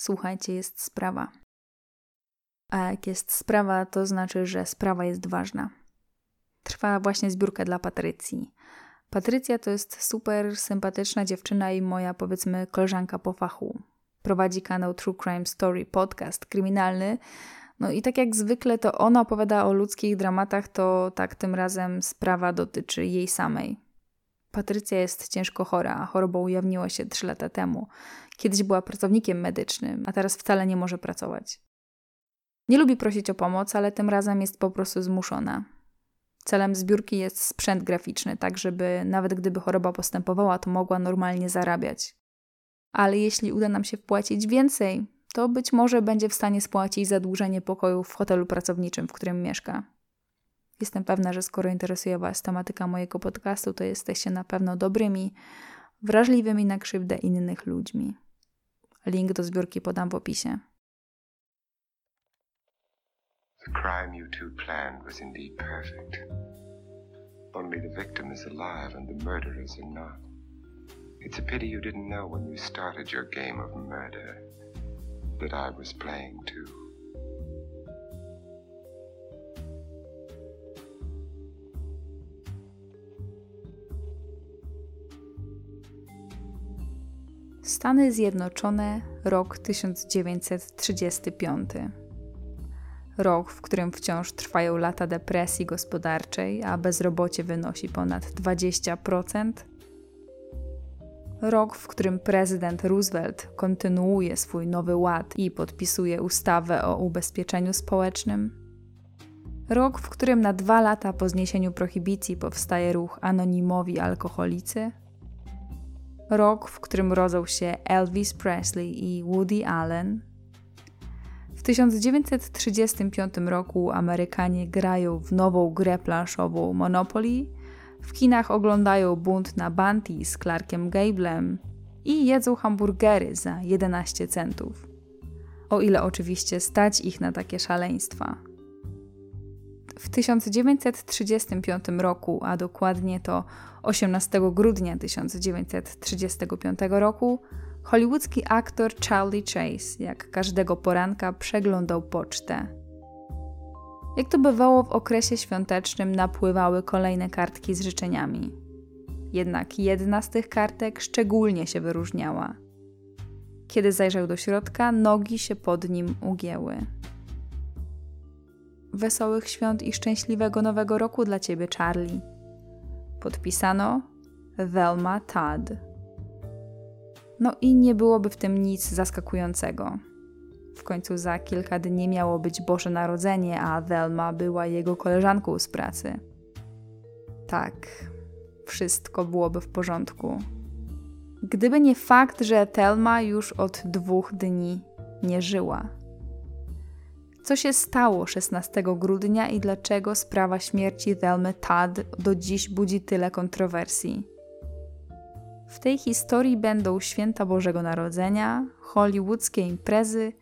Słuchajcie, jest sprawa. A jak jest sprawa, to znaczy, że sprawa jest ważna. Trwa właśnie zbiórka dla Patrycji. Patrycja to jest super sympatyczna dziewczyna i moja, powiedzmy, koleżanka po fachu. Prowadzi kanał True Crime Story, podcast kryminalny. No i tak jak zwykle to ona opowiada o ludzkich dramatach, to tak tym razem sprawa dotyczy jej samej. Patrycja jest ciężko chora, choroba ujawniła się 3 lata temu. Kiedyś była pracownikiem medycznym, a teraz wcale nie może pracować. Nie lubi prosić o pomoc, ale tym razem jest po prostu zmuszona. Celem zbiórki jest sprzęt graficzny, tak żeby nawet gdyby choroba postępowała, to mogła normalnie zarabiać. Ale jeśli uda nam się wpłacić więcej, to być może będzie w stanie spłacić zadłużenie pokoju w hotelu pracowniczym, w którym mieszka. Jestem pewna, że skoro interesuje Was tematyka mojego podcastu, to jesteście na pewno dobrymi, wrażliwymi na krzywdę innych ludźmi. Link do zbiórki podam w opisie. The crime you two planned was indeed perfect. Only the victim is alive and the murderers are not. It's a pity you didn't know when you started your game of murder that I was playing too. Stany Zjednoczone, rok 1935. Rok, w którym wciąż trwają lata depresji gospodarczej, a bezrobocie wynosi ponad 20%. Rok, w którym prezydent Roosevelt kontynuuje swój nowy ład i podpisuje ustawę o ubezpieczeniu społecznym. Rok, w którym na dwa lata po zniesieniu prohibicji powstaje ruch Anonimowi Alkoholicy rok, w którym rodzą się Elvis Presley i Woody Allen. W 1935 roku Amerykanie grają w nową grę planszową Monopoly, w kinach oglądają bunt na Banti z Clarkiem Gablem i jedzą hamburgery za 11 centów. O ile oczywiście stać ich na takie szaleństwa. W 1935 roku, a dokładnie to 18 grudnia 1935 roku, hollywoodzki aktor Charlie Chase, jak każdego poranka, przeglądał pocztę. Jak to bywało w okresie świątecznym, napływały kolejne kartki z życzeniami. Jednak jedna z tych kartek szczególnie się wyróżniała. Kiedy zajrzał do środka, nogi się pod nim ugięły. Wesołych świąt i szczęśliwego nowego roku dla ciebie, Charlie. Podpisano Velma Todd. No i nie byłoby w tym nic zaskakującego. W końcu za kilka dni miało być Boże Narodzenie, a Velma była jego koleżanką z pracy. Tak, wszystko byłoby w porządku. Gdyby nie fakt, że Telma już od dwóch dni nie żyła. Co się stało 16 grudnia i dlaczego sprawa śmierci Thelmy Todd do dziś budzi tyle kontrowersji? W tej historii będą święta Bożego Narodzenia, hollywoodzkie imprezy,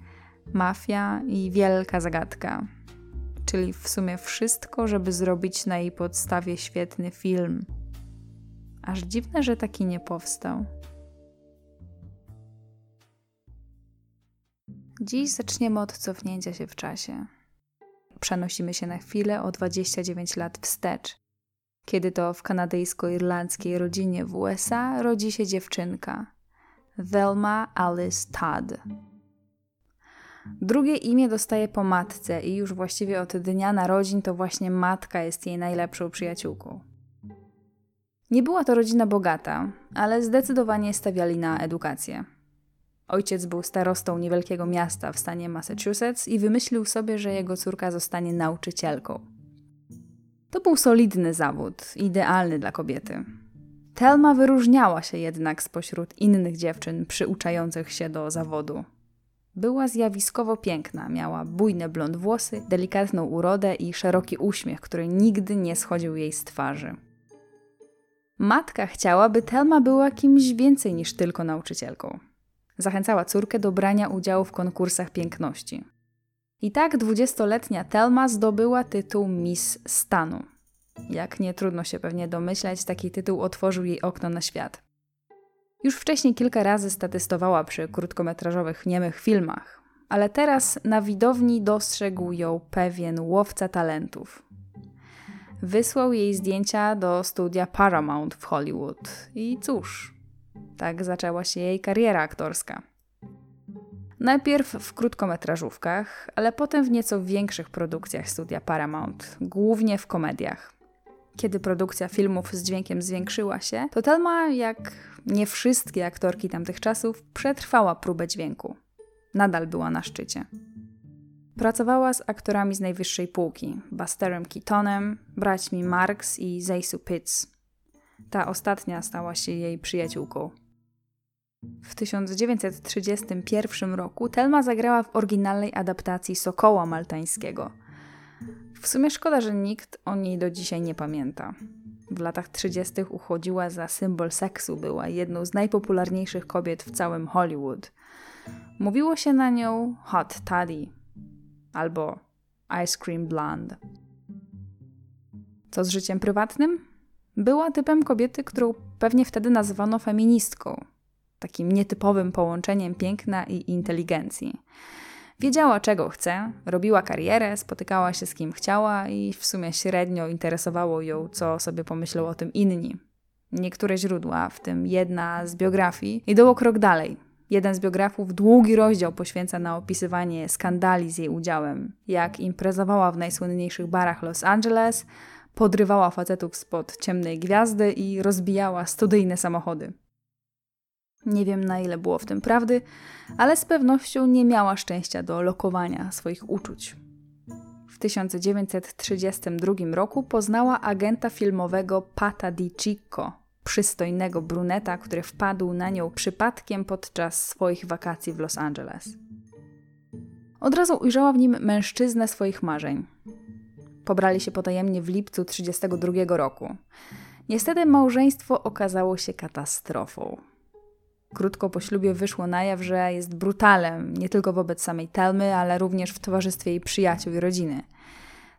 mafia i wielka zagadka. Czyli w sumie wszystko, żeby zrobić na jej podstawie świetny film. Aż dziwne, że taki nie powstał. Dziś zaczniemy od cofnięcia się w czasie. Przenosimy się na chwilę o 29 lat wstecz, kiedy to w kanadyjsko-irlandzkiej rodzinie w USA rodzi się dziewczynka Velma Alice Todd. Drugie imię dostaje po matce i już właściwie od dnia narodzin to właśnie matka jest jej najlepszą przyjaciółką. Nie była to rodzina bogata, ale zdecydowanie stawiali na edukację. Ojciec był starostą niewielkiego miasta w stanie Massachusetts i wymyślił sobie, że jego córka zostanie nauczycielką. To był solidny zawód, idealny dla kobiety. Telma wyróżniała się jednak spośród innych dziewczyn przyuczających się do zawodu. Była zjawiskowo piękna, miała bujne blond włosy, delikatną urodę i szeroki uśmiech, który nigdy nie schodził jej z twarzy. Matka chciała, by Telma była kimś więcej niż tylko nauczycielką. Zachęcała córkę do brania udziału w konkursach piękności. I tak dwudziestoletnia Telma zdobyła tytuł Miss Stanu. Jak nie trudno się pewnie domyślać, taki tytuł otworzył jej okno na świat. Już wcześniej kilka razy statystowała przy krótkometrażowych niemych filmach, ale teraz na widowni dostrzegł ją pewien łowca talentów. Wysłał jej zdjęcia do studia Paramount w Hollywood i cóż, tak zaczęła się jej kariera aktorska. Najpierw w krótkometrażówkach, ale potem w nieco większych produkcjach studia Paramount, głównie w komediach. Kiedy produkcja filmów z dźwiękiem zwiększyła się, to Telma, jak nie wszystkie aktorki tamtych czasów, przetrwała próbę dźwięku. Nadal była na szczycie. Pracowała z aktorami z najwyższej półki, Busterem Keatonem, braćmi Marks i Zaysu Pitts. Ta ostatnia stała się jej przyjaciółką. W 1931 roku Telma zagrała w oryginalnej adaptacji Sokoła Maltańskiego. W sumie szkoda, że nikt o niej do dzisiaj nie pamięta. W latach 30. uchodziła za symbol seksu, była jedną z najpopularniejszych kobiet w całym Hollywood. Mówiło się na nią Hot Toddy albo Ice Cream Blonde. Co z życiem prywatnym? Była typem kobiety, którą pewnie wtedy nazywano feministką takim nietypowym połączeniem piękna i inteligencji. Wiedziała, czego chce, robiła karierę, spotykała się z kim chciała i w sumie średnio interesowało ją, co sobie pomyślą o tym inni. Niektóre źródła, w tym jedna z biografii, idą o krok dalej. Jeden z biografów długi rozdział poświęca na opisywanie skandali z jej udziałem, jak imprezowała w najsłynniejszych barach Los Angeles, podrywała facetów spod ciemnej gwiazdy i rozbijała studyjne samochody. Nie wiem na ile było w tym prawdy, ale z pewnością nie miała szczęścia do lokowania swoich uczuć. W 1932 roku poznała agenta filmowego Pata Di Cicco, przystojnego bruneta, który wpadł na nią przypadkiem podczas swoich wakacji w Los Angeles. Od razu ujrzała w nim mężczyznę swoich marzeń. Pobrali się potajemnie w lipcu 1932 roku. Niestety małżeństwo okazało się katastrofą. Krótko po ślubie wyszło na jaw, że jest brutalem nie tylko wobec samej Telmy, ale również w towarzystwie jej przyjaciół i rodziny.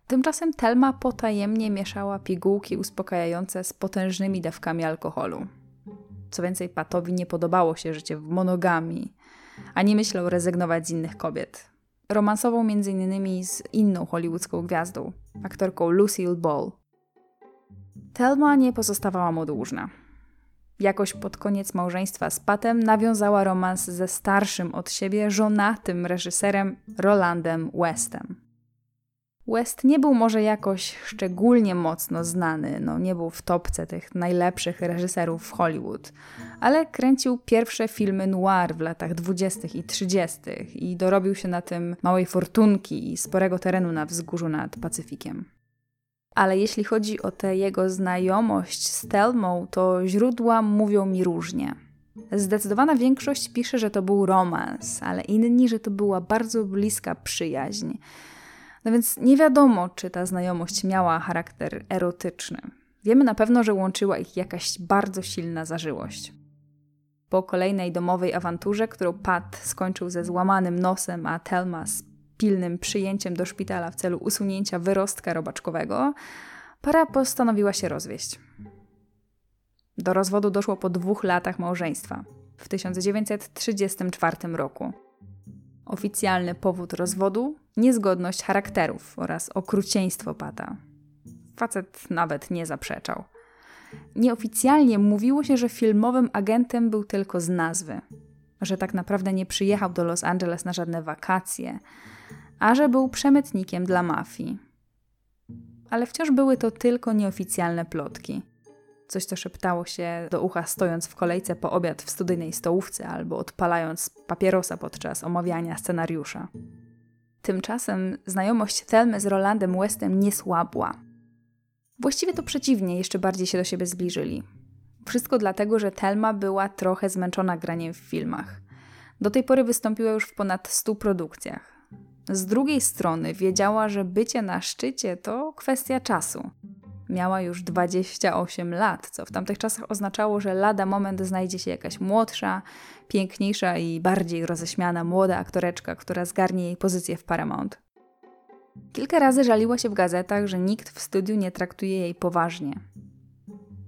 Tymczasem Telma potajemnie mieszała pigułki uspokajające z potężnymi dawkami alkoholu. Co więcej, Patowi nie podobało się życie w monogami, ani myślał rezygnować z innych kobiet. Romansował m.in. z inną hollywoodzką gwiazdą, aktorką Lucille Ball. Telma nie pozostawała mu dłużna. Jakoś pod koniec małżeństwa z Patem nawiązała romans ze starszym od siebie, żonatym reżyserem Rolandem Westem. West nie był może jakoś szczególnie mocno znany, no nie był w topce tych najlepszych reżyserów w Hollywood, ale kręcił pierwsze filmy noir w latach 20. i 30. i dorobił się na tym małej fortunki i sporego terenu na wzgórzu nad Pacyfikiem ale jeśli chodzi o tę jego znajomość z Telmą, to źródła mówią mi różnie. Zdecydowana większość pisze, że to był romans, ale inni, że to była bardzo bliska przyjaźń. No więc nie wiadomo, czy ta znajomość miała charakter erotyczny. Wiemy na pewno, że łączyła ich jakaś bardzo silna zażyłość. Po kolejnej domowej awanturze, którą Pat skończył ze złamanym nosem, a Telma z pilnym przyjęciem do szpitala w celu usunięcia wyrostka robaczkowego, para postanowiła się rozwieść. Do rozwodu doszło po dwóch latach małżeństwa, w 1934 roku. Oficjalny powód rozwodu niezgodność charakterów oraz okrucieństwo Pata. Facet nawet nie zaprzeczał. Nieoficjalnie mówiło się, że filmowym agentem był tylko z nazwy, że tak naprawdę nie przyjechał do Los Angeles na żadne wakacje, a że był przemytnikiem dla mafii. Ale wciąż były to tylko nieoficjalne plotki. Coś, co szeptało się do ucha stojąc w kolejce po obiad w studyjnej stołówce albo odpalając papierosa podczas omawiania scenariusza. Tymczasem znajomość Thelmy z Rolandem Westem nie słabła. Właściwie to przeciwnie, jeszcze bardziej się do siebie zbliżyli. Wszystko dlatego, że Thelma była trochę zmęczona graniem w filmach. Do tej pory wystąpiła już w ponad 100 produkcjach. Z drugiej strony wiedziała, że bycie na szczycie to kwestia czasu. Miała już 28 lat, co w tamtych czasach oznaczało, że lada moment znajdzie się jakaś młodsza, piękniejsza i bardziej roześmiana młoda aktoreczka, która zgarnie jej pozycję w Paramount. Kilka razy żaliła się w gazetach, że nikt w studiu nie traktuje jej poważnie.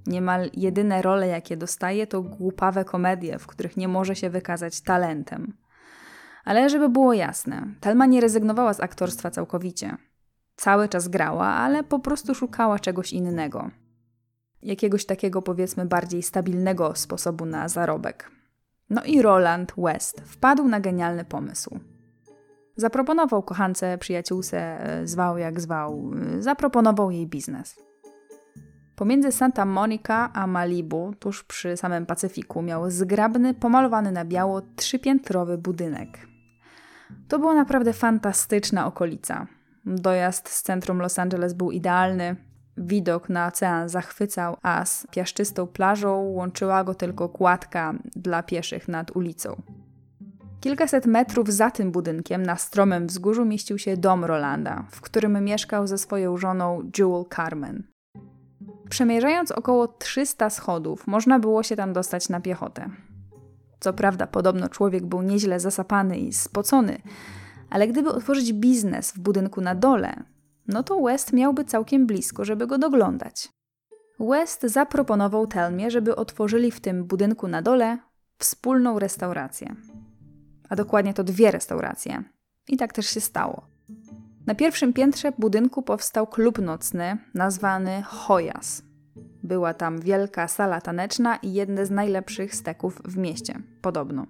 Niemal jedyne role, jakie dostaje, to głupawe komedie, w których nie może się wykazać talentem. Ale żeby było jasne, Telma nie rezygnowała z aktorstwa całkowicie. Cały czas grała, ale po prostu szukała czegoś innego. Jakiegoś takiego, powiedzmy, bardziej stabilnego sposobu na zarobek. No i Roland West wpadł na genialny pomysł. Zaproponował kochance, przyjaciółce, e, zwał jak zwał, e, zaproponował jej biznes. Pomiędzy Santa Monica a Malibu, tuż przy samym Pacyfiku, miał zgrabny, pomalowany na biało, trzypiętrowy budynek. To była naprawdę fantastyczna okolica. Dojazd z centrum Los Angeles był idealny, widok na ocean zachwycał, a z piaszczystą plażą łączyła go tylko kładka dla pieszych nad ulicą. Kilkaset metrów za tym budynkiem, na stromym wzgórzu, mieścił się dom Rolanda, w którym mieszkał ze swoją żoną Jewel Carmen. Przemierzając około 300 schodów, można było się tam dostać na piechotę. Co prawda, podobno człowiek był nieźle zasapany i spocony, ale gdyby otworzyć biznes w budynku na dole, no to West miałby całkiem blisko, żeby go doglądać. West zaproponował Telmie, żeby otworzyli w tym budynku na dole wspólną restaurację. A dokładnie to dwie restauracje. I tak też się stało. Na pierwszym piętrze budynku powstał klub nocny nazwany Hoyas. Była tam wielka sala taneczna i jedne z najlepszych steków w mieście, podobno.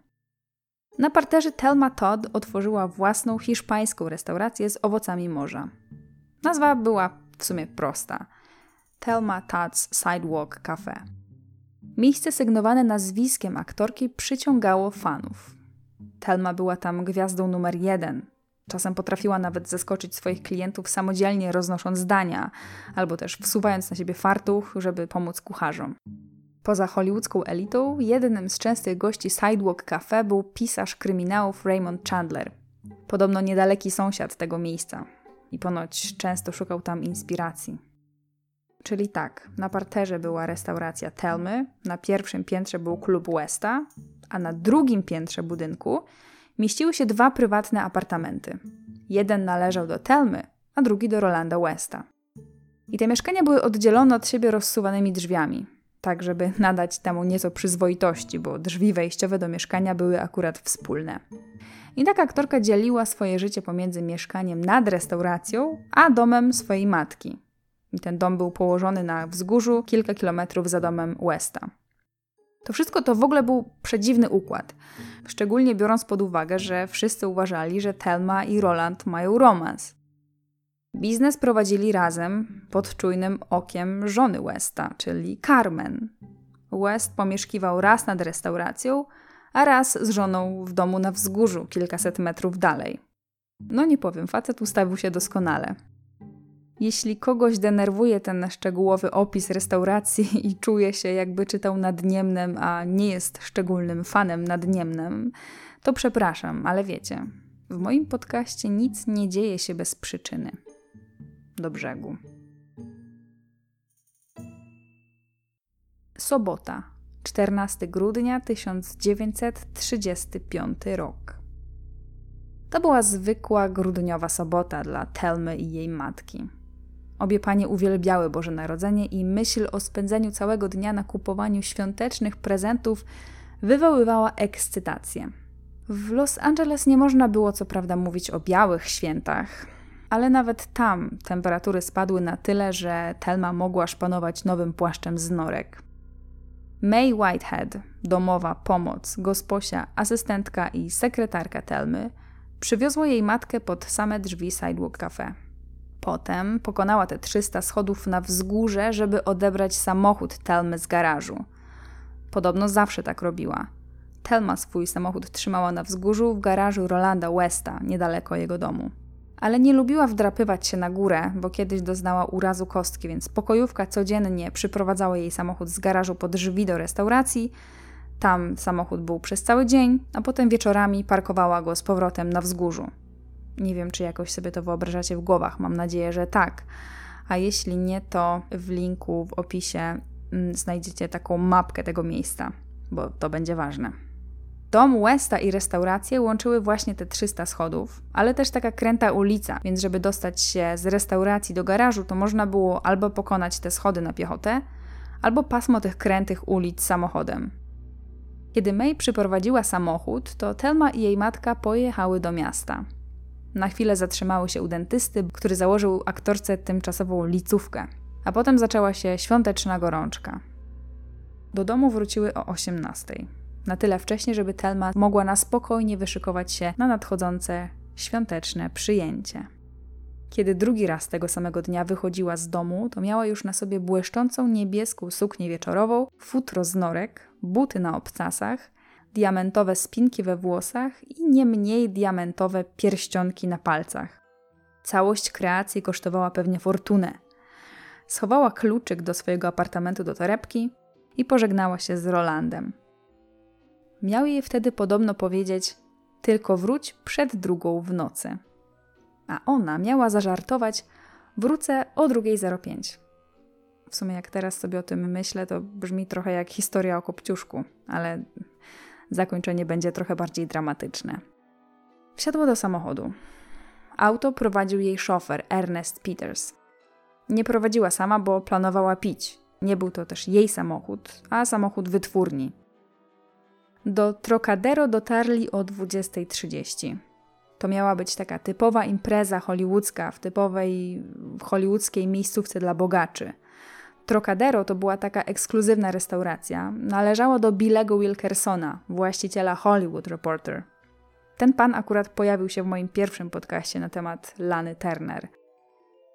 Na parterze Telma Todd otworzyła własną hiszpańską restaurację z owocami morza. Nazwa była w sumie prosta. Telma Todd's Sidewalk Cafe. Miejsce sygnowane nazwiskiem aktorki przyciągało fanów. Telma była tam gwiazdą numer jeden. Czasem potrafiła nawet zaskoczyć swoich klientów samodzielnie roznosząc dania, albo też wsuwając na siebie fartuch, żeby pomóc kucharzom. Poza hollywoodzką elitą, jednym z częstych gości Sidewalk Cafe był pisarz kryminałów Raymond Chandler. Podobno niedaleki sąsiad tego miejsca i ponoć często szukał tam inspiracji. Czyli tak, na parterze była restauracja Telmy, na pierwszym piętrze był klub Westa, a na drugim piętrze budynku mieściły się dwa prywatne apartamenty. Jeden należał do Telmy, a drugi do Rolanda Westa. I te mieszkania były oddzielone od siebie rozsuwanymi drzwiami, tak żeby nadać temu nieco przyzwoitości, bo drzwi wejściowe do mieszkania były akurat wspólne. I taka aktorka dzieliła swoje życie pomiędzy mieszkaniem nad restauracją, a domem swojej matki. I ten dom był położony na wzgórzu kilka kilometrów za domem Westa. To wszystko to w ogóle był przedziwny układ. Szczególnie biorąc pod uwagę, że wszyscy uważali, że Telma i Roland mają romans. Biznes prowadzili razem pod czujnym okiem żony Westa, czyli Carmen. West pomieszkiwał raz nad restauracją, a raz z żoną w domu na wzgórzu, kilkaset metrów dalej. No nie powiem, facet ustawił się doskonale. Jeśli kogoś denerwuje ten szczegółowy opis restauracji i czuje się, jakby czytał nadniemnem, a nie jest szczególnym fanem nadniemnem, to przepraszam, ale wiecie, w moim podcaście nic nie dzieje się bez przyczyny. Do brzegu. Sobota, 14 grudnia 1935 rok. To była zwykła grudniowa sobota dla Telmy i jej matki. Obie panie uwielbiały Boże Narodzenie i myśl o spędzeniu całego dnia na kupowaniu świątecznych prezentów wywoływała ekscytację. W Los Angeles nie można było co prawda mówić o białych świętach, ale nawet tam temperatury spadły na tyle, że Telma mogła szpanować nowym płaszczem z norek. May Whitehead, domowa pomoc, gosposia, asystentka i sekretarka Telmy, przywiozła jej matkę pod same drzwi Sidewalk Cafe. Potem pokonała te 300 schodów na wzgórze, żeby odebrać samochód Telmy z garażu. Podobno zawsze tak robiła. Telma swój samochód trzymała na wzgórzu w garażu Rolanda Westa, niedaleko jego domu. Ale nie lubiła wdrapywać się na górę, bo kiedyś doznała urazu kostki, więc pokojówka codziennie przyprowadzała jej samochód z garażu pod drzwi do restauracji. Tam samochód był przez cały dzień, a potem wieczorami parkowała go z powrotem na wzgórzu. Nie wiem, czy jakoś sobie to wyobrażacie w głowach. Mam nadzieję, że tak. A jeśli nie, to w linku w opisie mm, znajdziecie taką mapkę tego miejsca, bo to będzie ważne. Dom Westa i restaurację łączyły właśnie te 300 schodów, ale też taka kręta ulica, więc żeby dostać się z restauracji do garażu, to można było albo pokonać te schody na piechotę, albo pasmo tych krętych ulic samochodem. Kiedy May przyprowadziła samochód, to Telma i jej matka pojechały do miasta. Na chwilę zatrzymały się u dentysty, który założył aktorce tymczasową licówkę, a potem zaczęła się świąteczna gorączka. Do domu wróciły o 18. Na tyle wcześnie, żeby Telma mogła na spokojnie wyszykować się na nadchodzące świąteczne przyjęcie. Kiedy drugi raz tego samego dnia wychodziła z domu, to miała już na sobie błyszczącą niebieską suknię wieczorową, futro z norek, buty na obcasach, diamentowe spinki we włosach i nie mniej diamentowe pierścionki na palcach. Całość kreacji kosztowała pewnie fortunę. Schowała kluczyk do swojego apartamentu do torebki i pożegnała się z Rolandem. Miał jej wtedy podobno powiedzieć: Tylko wróć przed drugą w nocy. A ona miała zażartować: Wrócę o 2.05. W sumie, jak teraz sobie o tym myślę, to brzmi trochę jak historia o Kopciuszku, ale zakończenie będzie trochę bardziej dramatyczne. Wsiadła do samochodu. Auto prowadził jej szofer Ernest Peters. Nie prowadziła sama, bo planowała pić. Nie był to też jej samochód, a samochód wytwórni. Do Trocadero dotarli o 20.30. To miała być taka typowa impreza hollywoodzka w typowej hollywoodzkiej miejscówce dla bogaczy. Trocadero to była taka ekskluzywna restauracja. Należało do Billego Wilkersona, właściciela Hollywood Reporter. Ten pan akurat pojawił się w moim pierwszym podcaście na temat Lany Turner.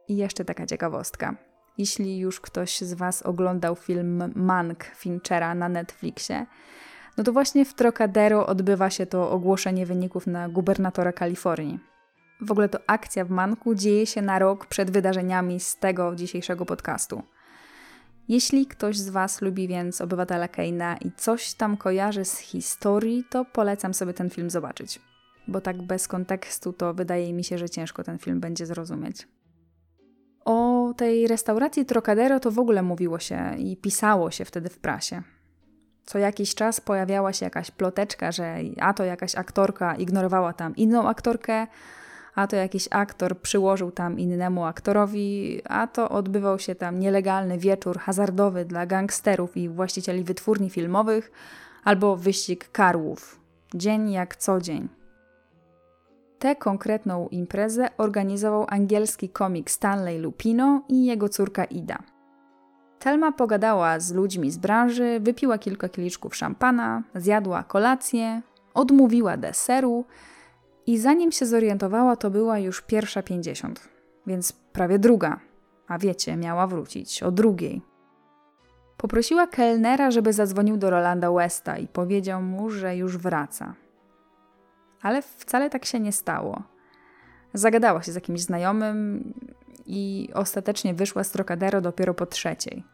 I jeszcze taka ciekawostka. Jeśli już ktoś z Was oglądał film Mank Finchera na Netflixie, no to właśnie w Trocadero odbywa się to ogłoszenie wyników na gubernatora Kalifornii. W ogóle to akcja w Manku dzieje się na rok przed wydarzeniami z tego dzisiejszego podcastu. Jeśli ktoś z Was lubi więc Obywatela Keina i coś tam kojarzy z historii, to polecam sobie ten film zobaczyć. Bo tak bez kontekstu to wydaje mi się, że ciężko ten film będzie zrozumieć. O tej restauracji Trocadero to w ogóle mówiło się i pisało się wtedy w prasie. Co jakiś czas pojawiała się jakaś ploteczka, że a to jakaś aktorka ignorowała tam inną aktorkę, a to jakiś aktor przyłożył tam innemu aktorowi, a to odbywał się tam nielegalny wieczór hazardowy dla gangsterów i właścicieli wytwórni filmowych, albo wyścig karłów. Dzień jak co dzień. Tę konkretną imprezę organizował angielski komik Stanley Lupino i jego córka Ida. Telma pogadała z ludźmi z branży, wypiła kilka kieliszków szampana, zjadła kolację, odmówiła deseru i zanim się zorientowała, to była już pierwsza pięćdziesiąt, więc prawie druga. A wiecie, miała wrócić o drugiej. Poprosiła kelnera, żeby zadzwonił do Rolanda Westa i powiedział mu, że już wraca. Ale wcale tak się nie stało. Zagadała się z jakimś znajomym i ostatecznie wyszła z Trocadero dopiero po trzeciej.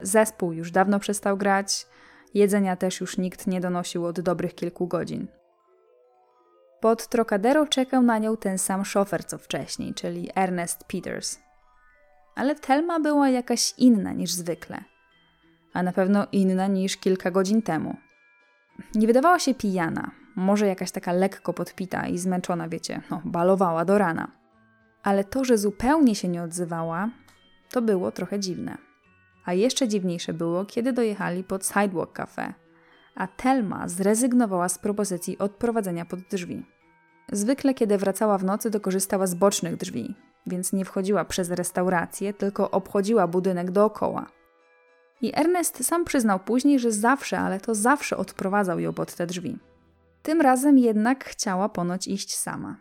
Zespół już dawno przestał grać, jedzenia też już nikt nie donosił od dobrych kilku godzin. Pod Trocadero czekał na nią ten sam szofer co wcześniej, czyli Ernest Peters. Ale Telma była jakaś inna niż zwykle, a na pewno inna niż kilka godzin temu. Nie wydawała się pijana, może jakaś taka lekko podpita i zmęczona, wiecie, no, balowała do rana. Ale to, że zupełnie się nie odzywała, to było trochę dziwne. A jeszcze dziwniejsze było, kiedy dojechali pod Sidewalk Cafe, a Telma zrezygnowała z propozycji odprowadzenia pod drzwi. Zwykle, kiedy wracała w nocy, to korzystała z bocznych drzwi, więc nie wchodziła przez restaurację, tylko obchodziła budynek dookoła. I Ernest sam przyznał później, że zawsze, ale to zawsze odprowadzał ją pod te drzwi. Tym razem jednak chciała ponoć iść sama.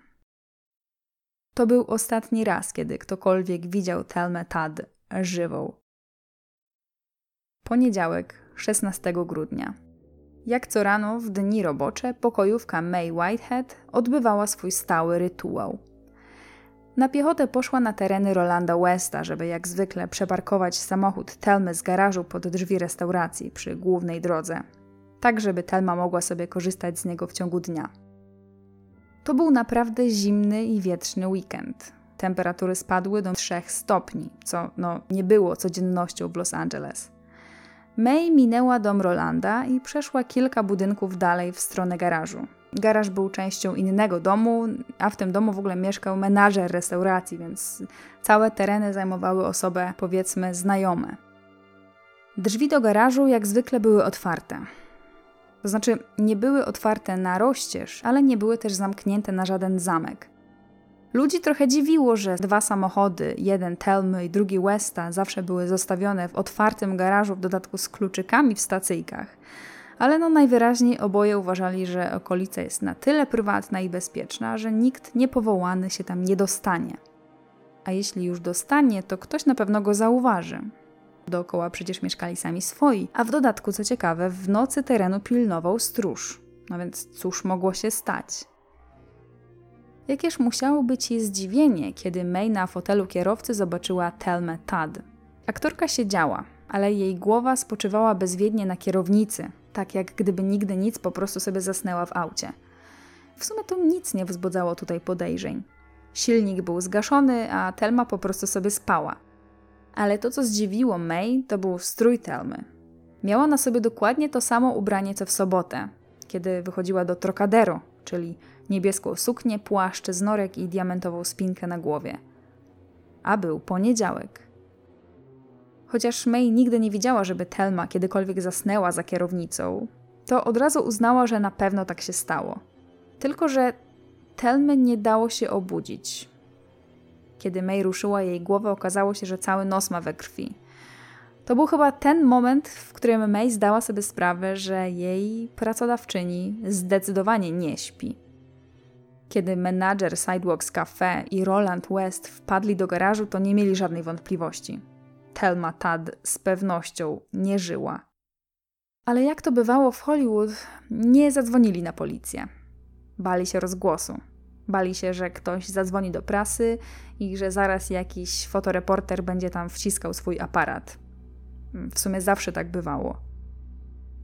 To był ostatni raz, kiedy ktokolwiek widział Telmę Tad żywą. Poniedziałek, 16 grudnia. Jak co rano w dni robocze pokojówka May Whitehead odbywała swój stały rytuał. Na piechotę poszła na tereny Rolanda Westa, żeby jak zwykle przeparkować samochód Telmy z garażu pod drzwi restauracji przy głównej drodze, tak żeby Telma mogła sobie korzystać z niego w ciągu dnia. To był naprawdę zimny i wietrzny weekend. Temperatury spadły do 3 stopni, co no, nie było codziennością w Los Angeles. May minęła dom Rolanda i przeszła kilka budynków dalej w stronę garażu. Garaż był częścią innego domu, a w tym domu w ogóle mieszkał menażer restauracji, więc całe tereny zajmowały osobę, powiedzmy, znajome. Drzwi do garażu jak zwykle były otwarte. To znaczy, nie były otwarte na rozścież, ale nie były też zamknięte na żaden zamek. Ludzi trochę dziwiło, że dwa samochody, jeden Telmy i drugi Westa, zawsze były zostawione w otwartym garażu, w dodatku z kluczykami w stacyjkach. Ale no najwyraźniej oboje uważali, że okolica jest na tyle prywatna i bezpieczna, że nikt niepowołany się tam nie dostanie. A jeśli już dostanie, to ktoś na pewno go zauważy. Dookoła przecież mieszkali sami swoi, a w dodatku, co ciekawe, w nocy terenu pilnował stróż. No więc cóż mogło się stać? Jakież musiało być jej zdziwienie, kiedy May na fotelu kierowcy zobaczyła Telmę Tad. Aktorka siedziała, ale jej głowa spoczywała bezwiednie na kierownicy, tak jak gdyby nigdy nic po prostu sobie zasnęła w aucie. W sumie to nic nie wzbudzało tutaj podejrzeń. Silnik był zgaszony, a Telma po prostu sobie spała. Ale to, co zdziwiło May, to był strój Telmy. Miała na sobie dokładnie to samo ubranie co w sobotę, kiedy wychodziła do Trocadero, czyli niebieską suknię, płaszcz z norek i diamentową spinkę na głowie. A był poniedziałek. Chociaż May nigdy nie widziała, żeby Telma kiedykolwiek zasnęła za kierownicą, to od razu uznała, że na pewno tak się stało. Tylko, że Telmy nie dało się obudzić. Kiedy May ruszyła jej głowę, okazało się, że cały nos ma we krwi. To był chyba ten moment, w którym May zdała sobie sprawę, że jej pracodawczyni zdecydowanie nie śpi. Kiedy menadżer Sidewalks Cafe i Roland West wpadli do garażu, to nie mieli żadnej wątpliwości. Thelma Tad z pewnością nie żyła. Ale jak to bywało w Hollywood, nie zadzwonili na policję. Bali się rozgłosu. Bali się, że ktoś zadzwoni do prasy i że zaraz jakiś fotoreporter będzie tam wciskał swój aparat. W sumie zawsze tak bywało.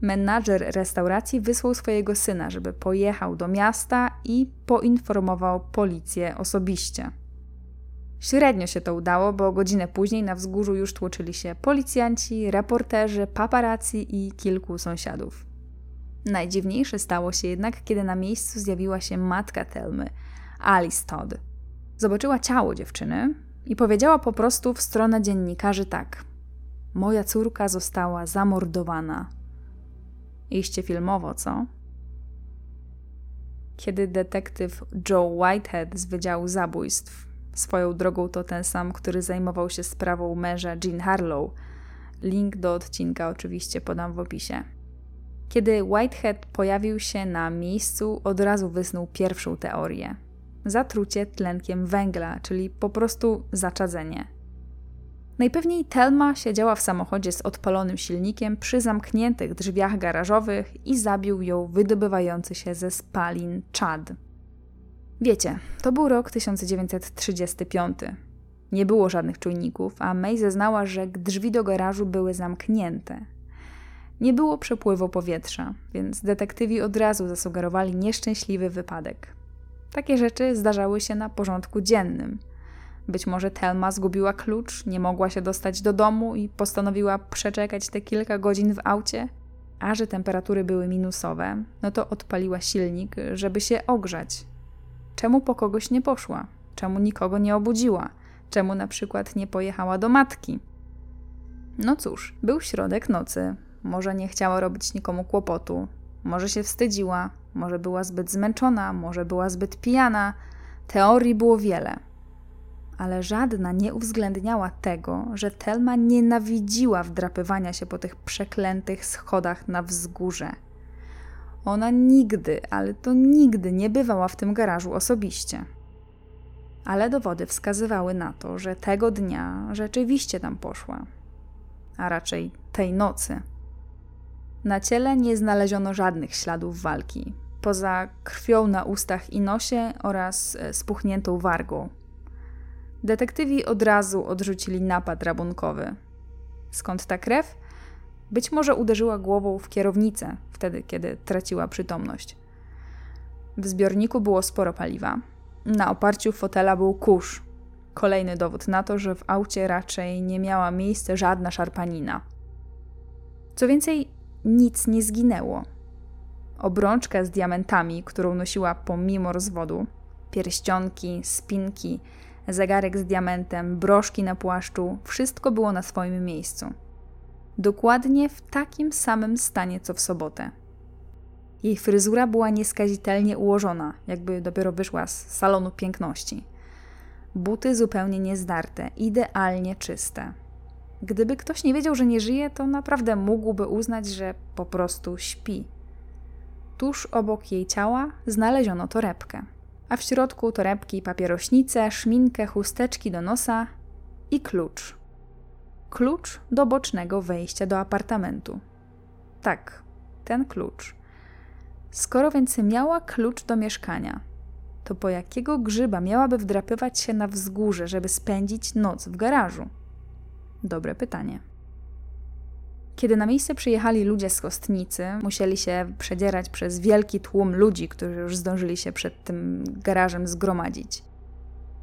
Menadżer restauracji wysłał swojego syna, żeby pojechał do miasta i poinformował policję osobiście. Średnio się to udało, bo godzinę później na wzgórzu już tłoczyli się policjanci, reporterzy, paparazzi i kilku sąsiadów. Najdziwniejsze stało się jednak, kiedy na miejscu zjawiła się matka Telmy, Alice Todd. Zobaczyła ciało dziewczyny i powiedziała po prostu w stronę dziennikarzy tak: Moja córka została zamordowana. Iście filmowo, co? Kiedy detektyw Joe Whitehead z Wydziału Zabójstw, swoją drogą to ten sam, który zajmował się sprawą męża Jean Harlow, link do odcinka oczywiście podam w opisie. Kiedy Whitehead pojawił się na miejscu, od razu wysnuł pierwszą teorię. Zatrucie tlenkiem węgla, czyli po prostu zaczadzenie. Najpewniej Telma siedziała w samochodzie z odpalonym silnikiem przy zamkniętych drzwiach garażowych i zabił ją wydobywający się ze spalin czad. Wiecie, to był rok 1935. Nie było żadnych czujników, a May zeznała, że drzwi do garażu były zamknięte. Nie było przepływu powietrza, więc detektywi od razu zasugerowali nieszczęśliwy wypadek. Takie rzeczy zdarzały się na porządku dziennym – być może Telma zgubiła klucz, nie mogła się dostać do domu i postanowiła przeczekać te kilka godzin w aucie. A że temperatury były minusowe, no to odpaliła silnik, żeby się ogrzać. Czemu po kogoś nie poszła? Czemu nikogo nie obudziła? Czemu na przykład nie pojechała do matki? No cóż, był środek nocy. Może nie chciała robić nikomu kłopotu, może się wstydziła, może była zbyt zmęczona, może była zbyt pijana. Teorii było wiele ale żadna nie uwzględniała tego, że Telma nienawidziła wdrapywania się po tych przeklętych schodach na wzgórze. Ona nigdy, ale to nigdy nie bywała w tym garażu osobiście. Ale dowody wskazywały na to, że tego dnia rzeczywiście tam poszła, a raczej tej nocy. Na ciele nie znaleziono żadnych śladów walki, poza krwią na ustach i nosie oraz e, spuchniętą wargą. Detektywi od razu odrzucili napad rabunkowy. Skąd ta krew? Być może uderzyła głową w kierownicę, wtedy kiedy traciła przytomność. W zbiorniku było sporo paliwa. Na oparciu fotela był kurz. Kolejny dowód na to, że w aucie raczej nie miała miejsca żadna szarpanina. Co więcej, nic nie zginęło. Obrączka z diamentami, którą nosiła pomimo rozwodu, pierścionki, spinki, zegarek z diamentem, broszki na płaszczu wszystko było na swoim miejscu. Dokładnie w takim samym stanie co w sobotę. Jej fryzura była nieskazitelnie ułożona, jakby dopiero wyszła z salonu piękności. Buty zupełnie niezdarte, idealnie czyste. Gdyby ktoś nie wiedział, że nie żyje, to naprawdę mógłby uznać, że po prostu śpi. Tuż obok jej ciała znaleziono torebkę, a w środku torebki papierośnice, szminkę, chusteczki do nosa i klucz. Klucz do bocznego wejścia do apartamentu. Tak, ten klucz. Skoro więc miała klucz do mieszkania, to po jakiego grzyba miałaby wdrapywać się na wzgórze, żeby spędzić noc w garażu? Dobre pytanie. Kiedy na miejsce przyjechali ludzie z kostnicy, musieli się przedzierać przez wielki tłum ludzi, którzy już zdążyli się przed tym garażem zgromadzić.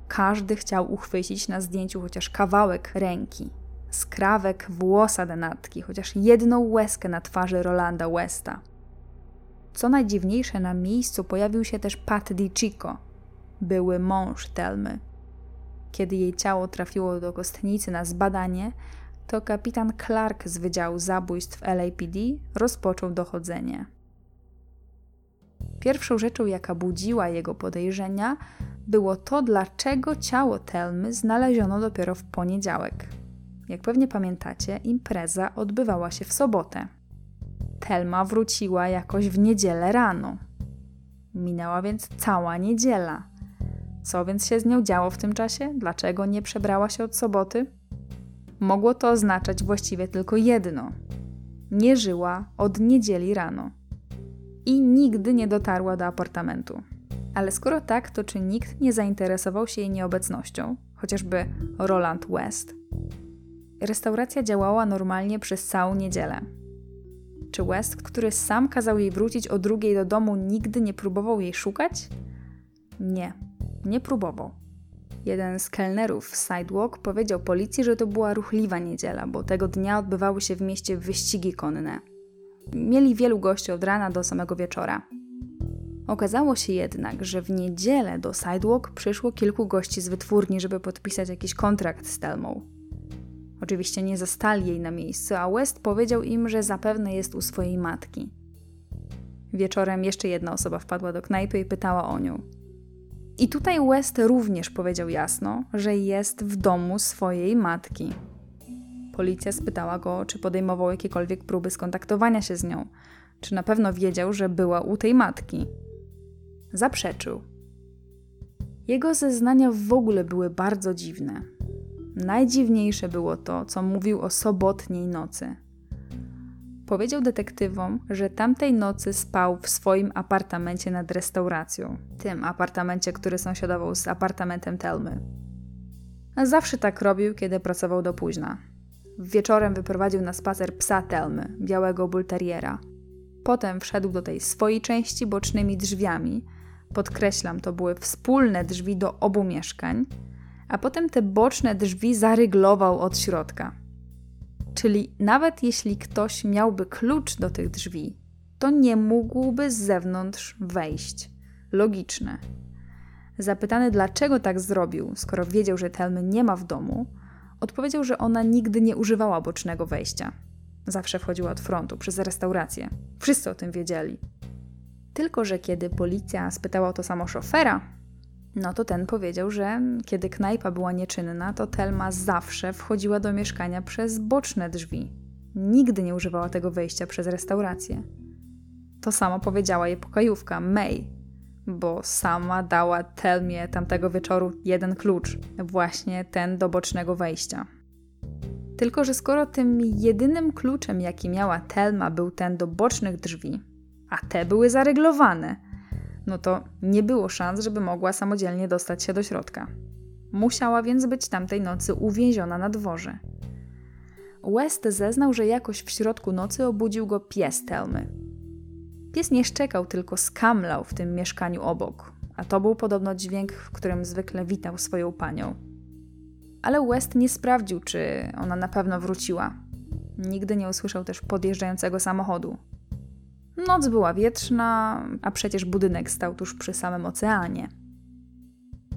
Każdy chciał uchwycić na zdjęciu chociaż kawałek ręki, skrawek włosa denatki, chociaż jedną łezkę na twarzy Rolanda Westa. Co najdziwniejsze, na miejscu pojawił się też Pat DiCicco, były mąż Telmy. Kiedy jej ciało trafiło do kostnicy na zbadanie, to kapitan Clark z Wydziału Zabójstw LAPD rozpoczął dochodzenie. Pierwszą rzeczą, jaka budziła jego podejrzenia, było to, dlaczego ciało Telmy znaleziono dopiero w poniedziałek. Jak pewnie pamiętacie, impreza odbywała się w sobotę. Telma wróciła jakoś w niedzielę rano. Minęła więc cała niedziela. Co więc się z nią działo w tym czasie? Dlaczego nie przebrała się od soboty? Mogło to oznaczać właściwie tylko jedno: nie żyła od niedzieli rano i nigdy nie dotarła do apartamentu. Ale skoro tak, to czy nikt nie zainteresował się jej nieobecnością, chociażby Roland West? Restauracja działała normalnie przez całą niedzielę. Czy West, który sam kazał jej wrócić o drugiej do domu, nigdy nie próbował jej szukać? Nie, nie próbował. Jeden z kelnerów Sidewalk powiedział policji, że to była ruchliwa niedziela, bo tego dnia odbywały się w mieście wyścigi konne. Mieli wielu gości od rana do samego wieczora. Okazało się jednak, że w niedzielę do Sidewalk przyszło kilku gości z wytwórni, żeby podpisać jakiś kontrakt z Telmą. Oczywiście nie zastali jej na miejscu, a West powiedział im, że zapewne jest u swojej matki. Wieczorem jeszcze jedna osoba wpadła do knajpy i pytała o nią. I tutaj West również powiedział jasno, że jest w domu swojej matki. Policja spytała go, czy podejmował jakiekolwiek próby skontaktowania się z nią, czy na pewno wiedział, że była u tej matki. Zaprzeczył. Jego zeznania w ogóle były bardzo dziwne. Najdziwniejsze było to, co mówił o sobotniej nocy. Powiedział detektywom, że tamtej nocy spał w swoim apartamencie nad restauracją, tym apartamencie, który sąsiadował z apartamentem Telmy. Zawsze tak robił, kiedy pracował do późna. Wieczorem wyprowadził na spacer psa Telmy, białego bulteriera. Potem wszedł do tej swojej części bocznymi drzwiami. Podkreślam, to były wspólne drzwi do obu mieszkań, a potem te boczne drzwi zaryglował od środka. Czyli nawet jeśli ktoś miałby klucz do tych drzwi, to nie mógłby z zewnątrz wejść. Logiczne. Zapytany, dlaczego tak zrobił, skoro wiedział, że Telmy nie ma w domu, odpowiedział, że ona nigdy nie używała bocznego wejścia. Zawsze wchodziła od frontu, przez restaurację. Wszyscy o tym wiedzieli. Tylko, że kiedy policja spytała o to samo szofera, no to ten powiedział, że kiedy knajpa była nieczynna, to Telma zawsze wchodziła do mieszkania przez boczne drzwi. Nigdy nie używała tego wejścia przez restaurację. To samo powiedziała jej pokojówka, May, bo sama dała Telmie tamtego wieczoru jeden klucz, właśnie ten do bocznego wejścia. Tylko, że skoro tym jedynym kluczem, jaki miała Telma, był ten do bocznych drzwi, a te były zaryglowane – no to nie było szans, żeby mogła samodzielnie dostać się do środka. Musiała więc być tamtej nocy uwięziona na dworze. West zeznał, że jakoś w środku nocy obudził go pies Telmy. Pies nie szczekał, tylko skamlał w tym mieszkaniu obok, a to był podobno dźwięk, w którym zwykle witał swoją panią. Ale West nie sprawdził, czy ona na pewno wróciła. Nigdy nie usłyszał też podjeżdżającego samochodu. Noc była wietrzna, a przecież budynek stał tuż przy samym oceanie.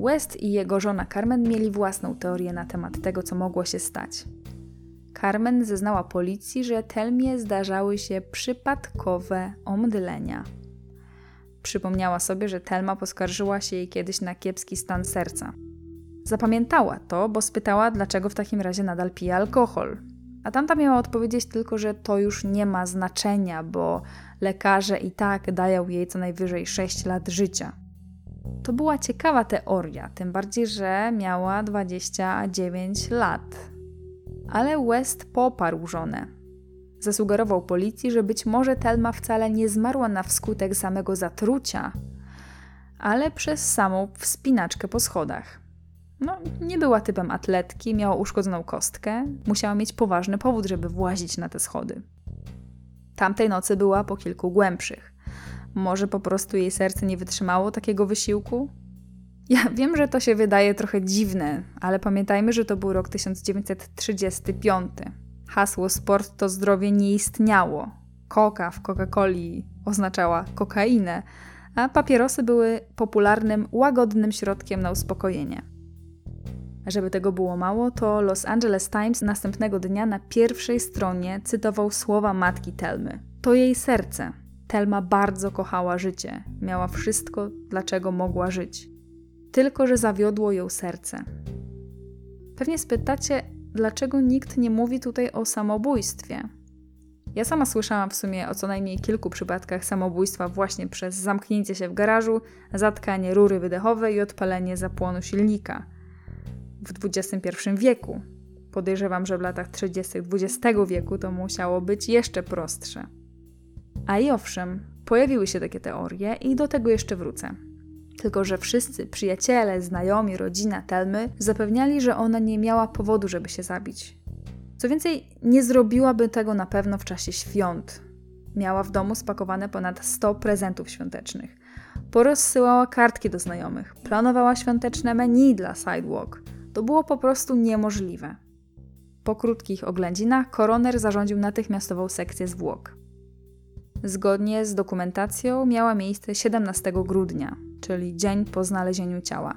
West i jego żona Carmen mieli własną teorię na temat tego, co mogło się stać. Carmen zeznała policji, że Telmie zdarzały się przypadkowe omdlenia. Przypomniała sobie, że Telma poskarżyła się jej kiedyś na kiepski stan serca. Zapamiętała to, bo spytała, dlaczego w takim razie nadal pije alkohol. A tamta miała odpowiedzieć tylko, że to już nie ma znaczenia, bo lekarze i tak dają jej co najwyżej 6 lat życia. To była ciekawa teoria, tym bardziej, że miała 29 lat. Ale West poparł żonę. Zasugerował policji, że być może Telma wcale nie zmarła na wskutek samego zatrucia, ale przez samą wspinaczkę po schodach. No, nie była typem atletki, miała uszkodzoną kostkę, musiała mieć poważny powód, żeby włazić na te schody. Tamtej nocy była po kilku głębszych. Może po prostu jej serce nie wytrzymało takiego wysiłku? Ja wiem, że to się wydaje trochę dziwne, ale pamiętajmy, że to był rok 1935. Hasło sport to zdrowie nie istniało. Coca w Coca-Coli oznaczała kokainę, a papierosy były popularnym, łagodnym środkiem na uspokojenie. Żeby tego było mało, to Los Angeles Times następnego dnia na pierwszej stronie cytował słowa matki Telmy. To jej serce. Telma bardzo kochała życie. Miała wszystko, dlaczego mogła żyć. Tylko, że zawiodło ją serce. Pewnie spytacie, dlaczego nikt nie mówi tutaj o samobójstwie? Ja sama słyszałam w sumie o co najmniej kilku przypadkach samobójstwa właśnie przez zamknięcie się w garażu, zatkanie rury wydechowej i odpalenie zapłonu silnika – w XXI wieku. Podejrzewam, że w latach 30. XX wieku to musiało być jeszcze prostsze. A i owszem, pojawiły się takie teorie i do tego jeszcze wrócę. Tylko, że wszyscy przyjaciele, znajomi, rodzina Telmy zapewniali, że ona nie miała powodu, żeby się zabić. Co więcej, nie zrobiłaby tego na pewno w czasie świąt. Miała w domu spakowane ponad 100 prezentów świątecznych. Porozsyłała kartki do znajomych, planowała świąteczne menu dla Sidewalk, to było po prostu niemożliwe. Po krótkich oględzinach koroner zarządził natychmiastową sekcję zwłok. Zgodnie z dokumentacją miała miejsce 17 grudnia, czyli dzień po znalezieniu ciała.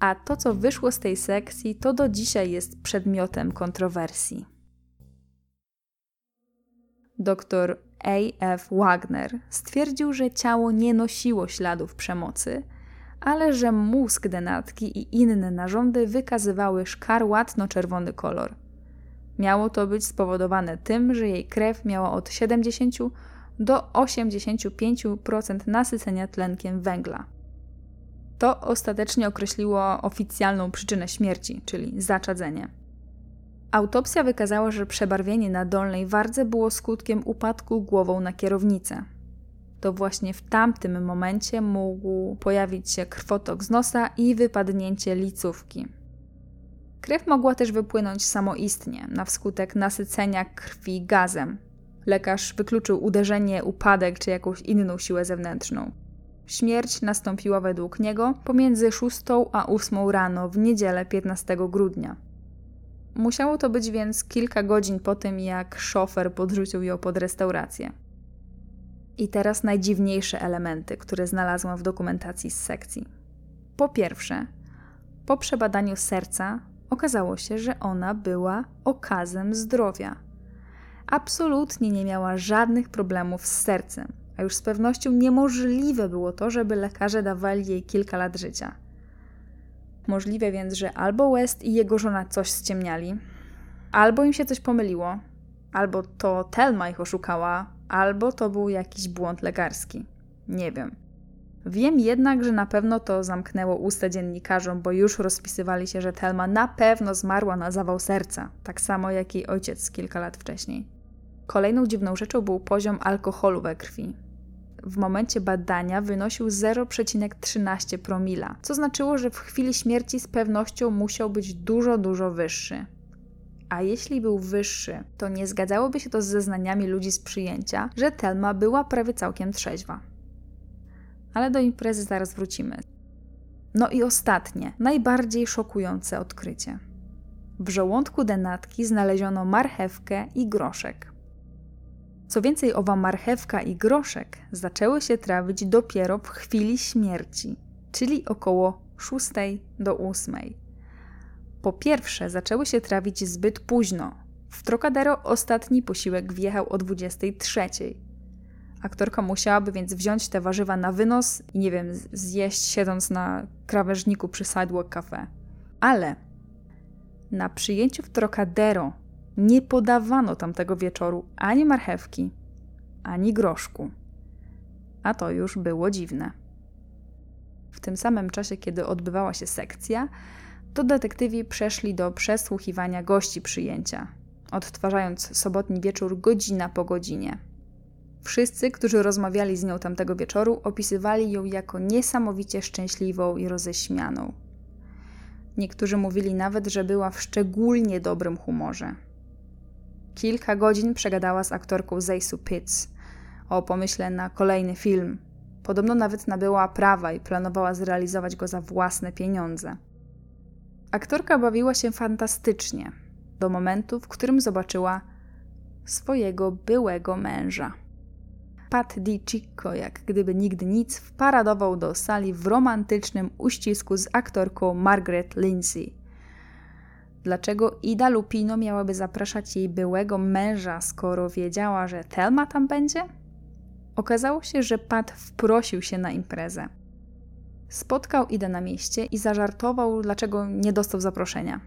A to, co wyszło z tej sekcji, to do dzisiaj jest przedmiotem kontrowersji. Dr A.F. Wagner stwierdził, że ciało nie nosiło śladów przemocy, ale że mózg denatki i inne narządy wykazywały szkarłatno-czerwony kolor. Miało to być spowodowane tym, że jej krew miała od 70 do 85% nasycenia tlenkiem węgla. To ostatecznie określiło oficjalną przyczynę śmierci, czyli zaczadzenie. Autopsja wykazała, że przebarwienie na dolnej wardze było skutkiem upadku głową na kierownicę to właśnie w tamtym momencie mógł pojawić się krwotok z nosa i wypadnięcie licówki. Krew mogła też wypłynąć samoistnie, na wskutek nasycenia krwi gazem. Lekarz wykluczył uderzenie, upadek czy jakąś inną siłę zewnętrzną. Śmierć nastąpiła według niego pomiędzy 6 a 8 rano w niedzielę 15 grudnia. Musiało to być więc kilka godzin po tym, jak szofer podrzucił ją pod restaurację. I teraz najdziwniejsze elementy, które znalazłam w dokumentacji z sekcji. Po pierwsze, po przebadaniu serca okazało się, że ona była okazem zdrowia. Absolutnie nie miała żadnych problemów z sercem, a już z pewnością niemożliwe było to, żeby lekarze dawali jej kilka lat życia. Możliwe więc, że albo West i jego żona coś ściemniali, albo im się coś pomyliło, albo to Telma ich oszukała, albo to był jakiś błąd lekarski. Nie wiem. Wiem jednak, że na pewno to zamknęło usta dziennikarzom, bo już rozpisywali się, że Telma na pewno zmarła na zawał serca, tak samo jak jej ojciec kilka lat wcześniej. Kolejną dziwną rzeczą był poziom alkoholu we krwi. W momencie badania wynosił 0,13 promila, co znaczyło, że w chwili śmierci z pewnością musiał być dużo, dużo wyższy a jeśli był wyższy, to nie zgadzałoby się to z zeznaniami ludzi z przyjęcia, że Telma była prawie całkiem trzeźwa. Ale do imprezy zaraz wrócimy. No i ostatnie, najbardziej szokujące odkrycie. W żołądku denatki znaleziono marchewkę i groszek. Co więcej, owa marchewka i groszek zaczęły się trawić dopiero w chwili śmierci, czyli około 6 do 8. Po pierwsze, zaczęły się trawić zbyt późno. W Trocadero ostatni posiłek wjechał o 23. Aktorka musiałaby więc wziąć te warzywa na wynos i nie wiem, zjeść siedząc na krawężniku przy Sidewalk Cafe. Ale na przyjęciu w Trocadero nie podawano tamtego wieczoru ani marchewki, ani groszku. A to już było dziwne. W tym samym czasie, kiedy odbywała się sekcja, to detektywi przeszli do przesłuchiwania gości przyjęcia, odtwarzając sobotni wieczór godzina po godzinie. Wszyscy, którzy rozmawiali z nią tamtego wieczoru, opisywali ją jako niesamowicie szczęśliwą i roześmianą. Niektórzy mówili nawet, że była w szczególnie dobrym humorze. Kilka godzin przegadała z aktorką Zaysu Pitts o pomyśle na kolejny film. Podobno nawet nabyła prawa i planowała zrealizować go za własne pieniądze. Aktorka bawiła się fantastycznie do momentu, w którym zobaczyła swojego byłego męża. Pat Di Cicco, jak gdyby nigdy nic, wparadował do sali w romantycznym uścisku z aktorką Margaret Lindsay. Dlaczego Ida Lupino miałaby zapraszać jej byłego męża, skoro wiedziała, że Telma tam będzie? Okazało się, że Pat wprosił się na imprezę. Spotkał Idę na mieście i zażartował, dlaczego nie dostał zaproszenia.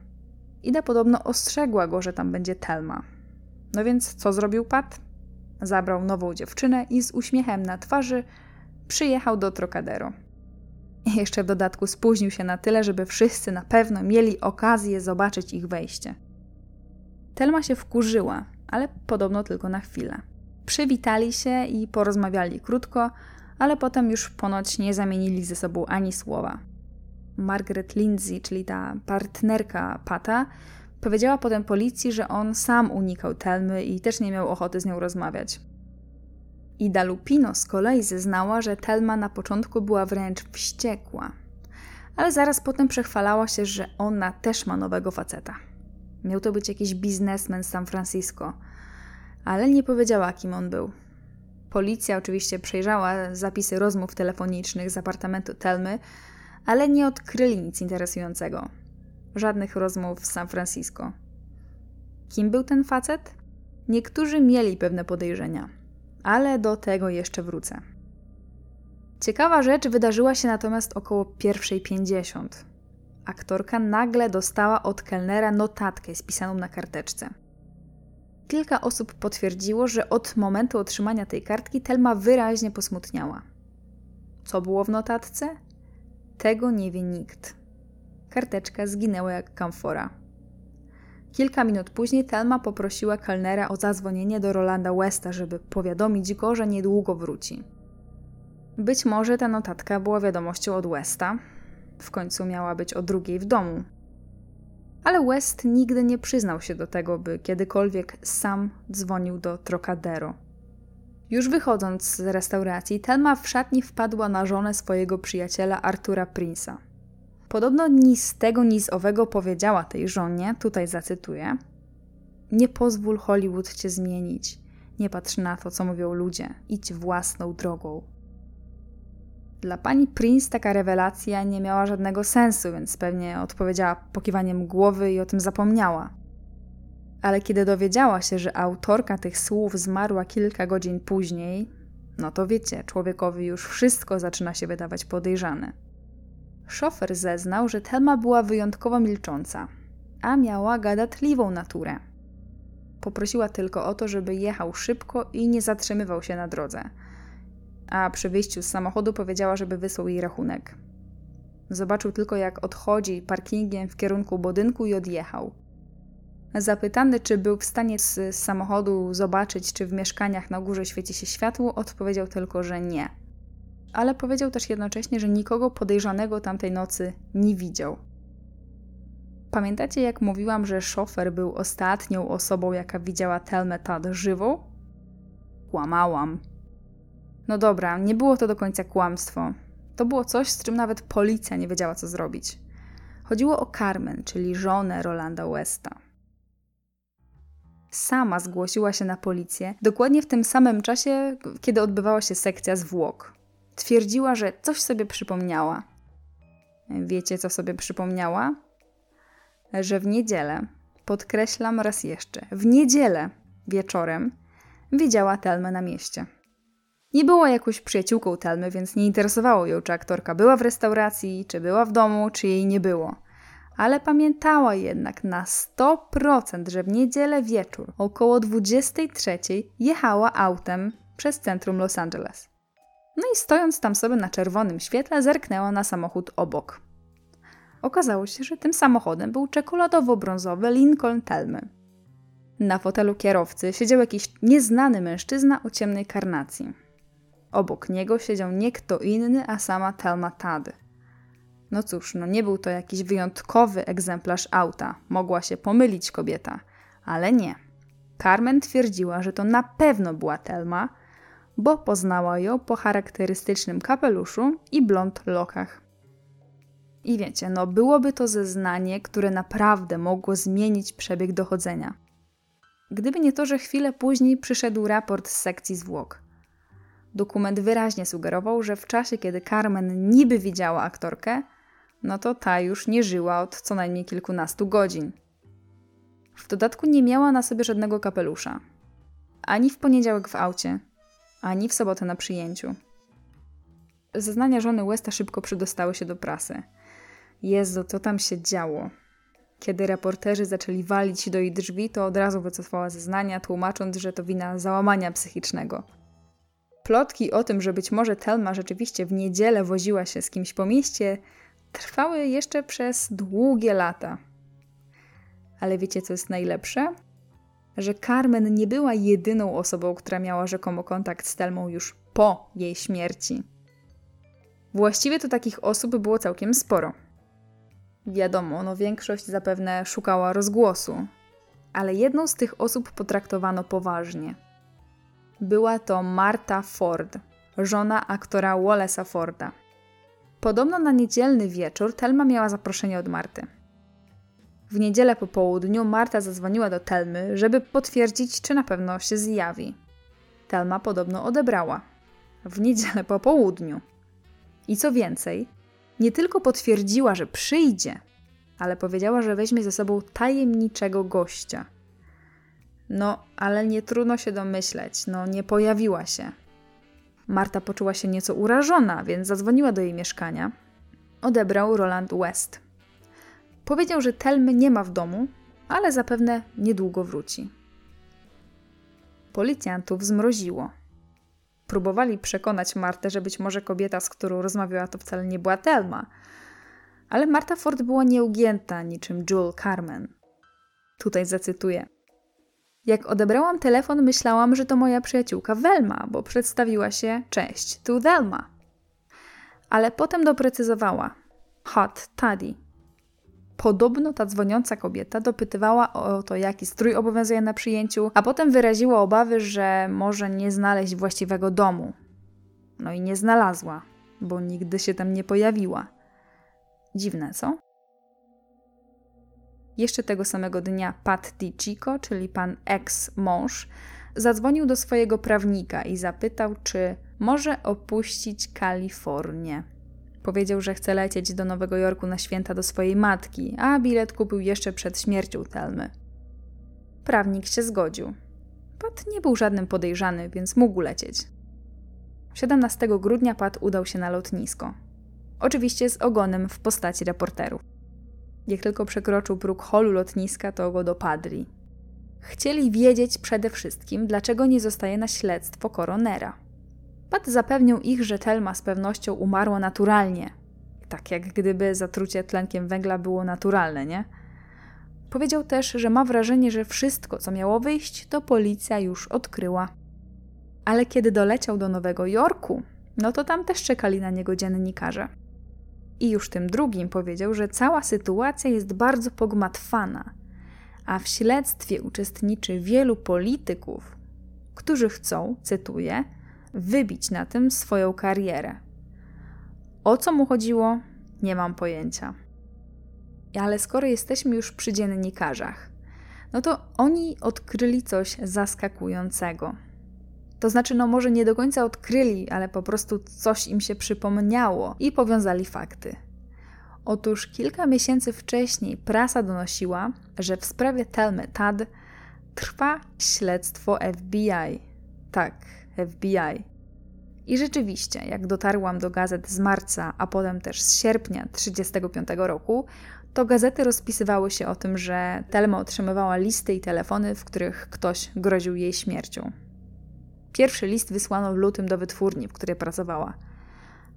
Ida podobno ostrzegła go, że tam będzie Telma. No więc co zrobił Pat? Zabrał nową dziewczynę i z uśmiechem na twarzy przyjechał do Trocadero. Jeszcze w dodatku spóźnił się na tyle, żeby wszyscy na pewno mieli okazję zobaczyć ich wejście. Telma się wkurzyła, ale podobno tylko na chwilę. Przywitali się i porozmawiali krótko, ale potem już ponoć nie zamienili ze sobą ani słowa. Margaret Lindsay, czyli ta partnerka Pata, powiedziała potem policji, że on sam unikał Telmy i też nie miał ochoty z nią rozmawiać. Ida Lupino z kolei zeznała, że Telma na początku była wręcz wściekła, ale zaraz potem przechwalała się, że ona też ma nowego faceta. Miał to być jakiś biznesmen z San Francisco, ale nie powiedziała, kim on był. Policja oczywiście przejrzała zapisy rozmów telefonicznych z apartamentu Telmy, ale nie odkryli nic interesującego. Żadnych rozmów z San Francisco. Kim był ten facet? Niektórzy mieli pewne podejrzenia, ale do tego jeszcze wrócę. Ciekawa rzecz wydarzyła się natomiast około pierwszej pięćdziesiąt. Aktorka nagle dostała od kelnera notatkę spisaną na karteczce. Kilka osób potwierdziło, że od momentu otrzymania tej kartki Telma wyraźnie posmutniała. Co było w notatce? Tego nie wie nikt. Karteczka zginęła jak kamfora. Kilka minut później Telma poprosiła kelnera o zadzwonienie do Rolanda Westa, żeby powiadomić go, że niedługo wróci. Być może ta notatka była wiadomością od Westa. W końcu miała być o drugiej w domu, ale West nigdy nie przyznał się do tego, by kiedykolwiek sam dzwonił do Trocadero. Już wychodząc z restauracji, Telma w szatni wpadła na żonę swojego przyjaciela Artura Prince'a. Podobno ni z tego, ni z owego powiedziała tej żonie, tutaj zacytuję: Nie pozwól Hollywood cię zmienić. Nie patrz na to, co mówią ludzie. Idź własną drogą. Dla pani Prince taka rewelacja nie miała żadnego sensu, więc pewnie odpowiedziała pokiwaniem głowy i o tym zapomniała. Ale kiedy dowiedziała się, że autorka tych słów zmarła kilka godzin później, no to wiecie, człowiekowi już wszystko zaczyna się wydawać podejrzane. Szofer zeznał, że Telma była wyjątkowo milcząca, a miała gadatliwą naturę. Poprosiła tylko o to, żeby jechał szybko i nie zatrzymywał się na drodze – a przy wyjściu z samochodu powiedziała, żeby wysłał jej rachunek. Zobaczył tylko, jak odchodzi parkingiem w kierunku budynku i odjechał. Zapytany, czy był w stanie z samochodu zobaczyć, czy w mieszkaniach na górze świeci się światło, odpowiedział tylko, że nie. Ale powiedział też jednocześnie, że nikogo podejrzanego tamtej nocy nie widział. Pamiętacie, jak mówiłam, że szofer był ostatnią osobą, jaka widziała Telmę żywą? Kłamałam. No dobra, nie było to do końca kłamstwo. To było coś, z czym nawet policja nie wiedziała, co zrobić. Chodziło o Carmen, czyli żonę Rolanda Westa. Sama zgłosiła się na policję dokładnie w tym samym czasie, kiedy odbywała się sekcja zwłok. Twierdziła, że coś sobie przypomniała. Wiecie, co sobie przypomniała? że w niedzielę, podkreślam raz jeszcze, w niedzielę wieczorem widziała Telmę na mieście. Nie była jakąś przyjaciółką Telmy, więc nie interesowało ją, czy aktorka była w restauracji, czy była w domu, czy jej nie było. Ale pamiętała jednak na 100%, że w niedzielę wieczór około 23 jechała autem przez centrum Los Angeles. No i stojąc tam sobie na czerwonym świetle, zerknęła na samochód obok. Okazało się, że tym samochodem był czekoladowo-brązowy Lincoln Telmy. Na fotelu kierowcy siedział jakiś nieznany mężczyzna o ciemnej karnacji. Obok niego siedział nie kto inny, a sama Telma Tad. No cóż, no nie był to jakiś wyjątkowy egzemplarz auta. Mogła się pomylić kobieta, ale nie. Carmen twierdziła, że to na pewno była Telma, bo poznała ją po charakterystycznym kapeluszu i blond lokach. I wiecie, no byłoby to zeznanie, które naprawdę mogło zmienić przebieg dochodzenia. Gdyby nie to, że chwilę później przyszedł raport z sekcji zwłok. Dokument wyraźnie sugerował, że w czasie, kiedy Carmen niby widziała aktorkę, no to ta już nie żyła od co najmniej kilkunastu godzin. W dodatku nie miała na sobie żadnego kapelusza. Ani w poniedziałek w aucie, ani w sobotę na przyjęciu. Zeznania żony Westa szybko przedostały się do prasy. Jezu, co tam się działo? Kiedy reporterzy zaczęli walić do jej drzwi, to od razu wycofała zeznania, tłumacząc, że to wina załamania psychicznego. Plotki o tym, że być może Telma rzeczywiście w niedzielę woziła się z kimś po mieście, trwały jeszcze przez długie lata. Ale wiecie, co jest najlepsze? Że Carmen nie była jedyną osobą, która miała rzekomo kontakt z Telmą już po jej śmierci. Właściwie to takich osób było całkiem sporo. Wiadomo, no większość zapewne szukała rozgłosu, ale jedną z tych osób potraktowano poważnie. Była to Marta Ford, żona aktora Wallace'a Forda. Podobno na niedzielny wieczór Telma miała zaproszenie od Marty. W niedzielę po południu Marta zadzwoniła do Telmy, żeby potwierdzić, czy na pewno się zjawi. Telma podobno odebrała. W niedzielę po południu. I co więcej, nie tylko potwierdziła, że przyjdzie, ale powiedziała, że weźmie ze sobą tajemniczego gościa. No, ale nie trudno się domyśleć, no nie pojawiła się. Marta poczuła się nieco urażona, więc zadzwoniła do jej mieszkania. Odebrał Roland West. Powiedział, że Telmy nie ma w domu, ale zapewne niedługo wróci. Policjantów zmroziło. Próbowali przekonać Martę, że być może kobieta, z którą rozmawiała, to wcale nie była Telma. Ale Marta Ford była nieugięta niczym Jewel Carmen. Tutaj zacytuję. Jak odebrałam telefon, myślałam, że to moja przyjaciółka Velma, bo przedstawiła się cześć, tu Velma. Ale potem doprecyzowała. Hot Taddy. Podobno ta dzwoniąca kobieta dopytywała o to, jaki strój obowiązuje na przyjęciu, a potem wyraziła obawy, że może nie znaleźć właściwego domu. No i nie znalazła, bo nigdy się tam nie pojawiła. Dziwne, co? Jeszcze tego samego dnia Pat DiCico, czyli pan ex-mąż, zadzwonił do swojego prawnika i zapytał, czy może opuścić Kalifornię. Powiedział, że chce lecieć do Nowego Jorku na święta do swojej matki, a bilet kupił jeszcze przed śmiercią Telmy. Prawnik się zgodził. Pat nie był żadnym podejrzany, więc mógł lecieć. 17 grudnia Pat udał się na lotnisko. Oczywiście z ogonem w postaci reporterów. Jak tylko przekroczył próg holu lotniska, to go dopadli. Chcieli wiedzieć przede wszystkim, dlaczego nie zostaje na śledztwo koronera. Pat zapewnił ich, że Telma z pewnością umarła naturalnie. Tak jak gdyby zatrucie tlenkiem węgla było naturalne, nie? Powiedział też, że ma wrażenie, że wszystko, co miało wyjść, to policja już odkryła. Ale kiedy doleciał do Nowego Jorku, no to tam też czekali na niego dziennikarze. I już tym drugim powiedział, że cała sytuacja jest bardzo pogmatwana, a w śledztwie uczestniczy wielu polityków, którzy chcą, cytuję, wybić na tym swoją karierę. O co mu chodziło, nie mam pojęcia. Ale skoro jesteśmy już przy dziennikarzach, no to oni odkryli coś zaskakującego. To znaczy, no może nie do końca odkryli, ale po prostu coś im się przypomniało i powiązali fakty. Otóż kilka miesięcy wcześniej prasa donosiła, że w sprawie Telmy Tad trwa śledztwo FBI. Tak, FBI. I rzeczywiście, jak dotarłam do gazet z marca, a potem też z sierpnia 1935 roku, to gazety rozpisywały się o tym, że Telma otrzymywała listy i telefony, w których ktoś groził jej śmiercią. Pierwszy list wysłano w lutym do wytwórni, w której pracowała.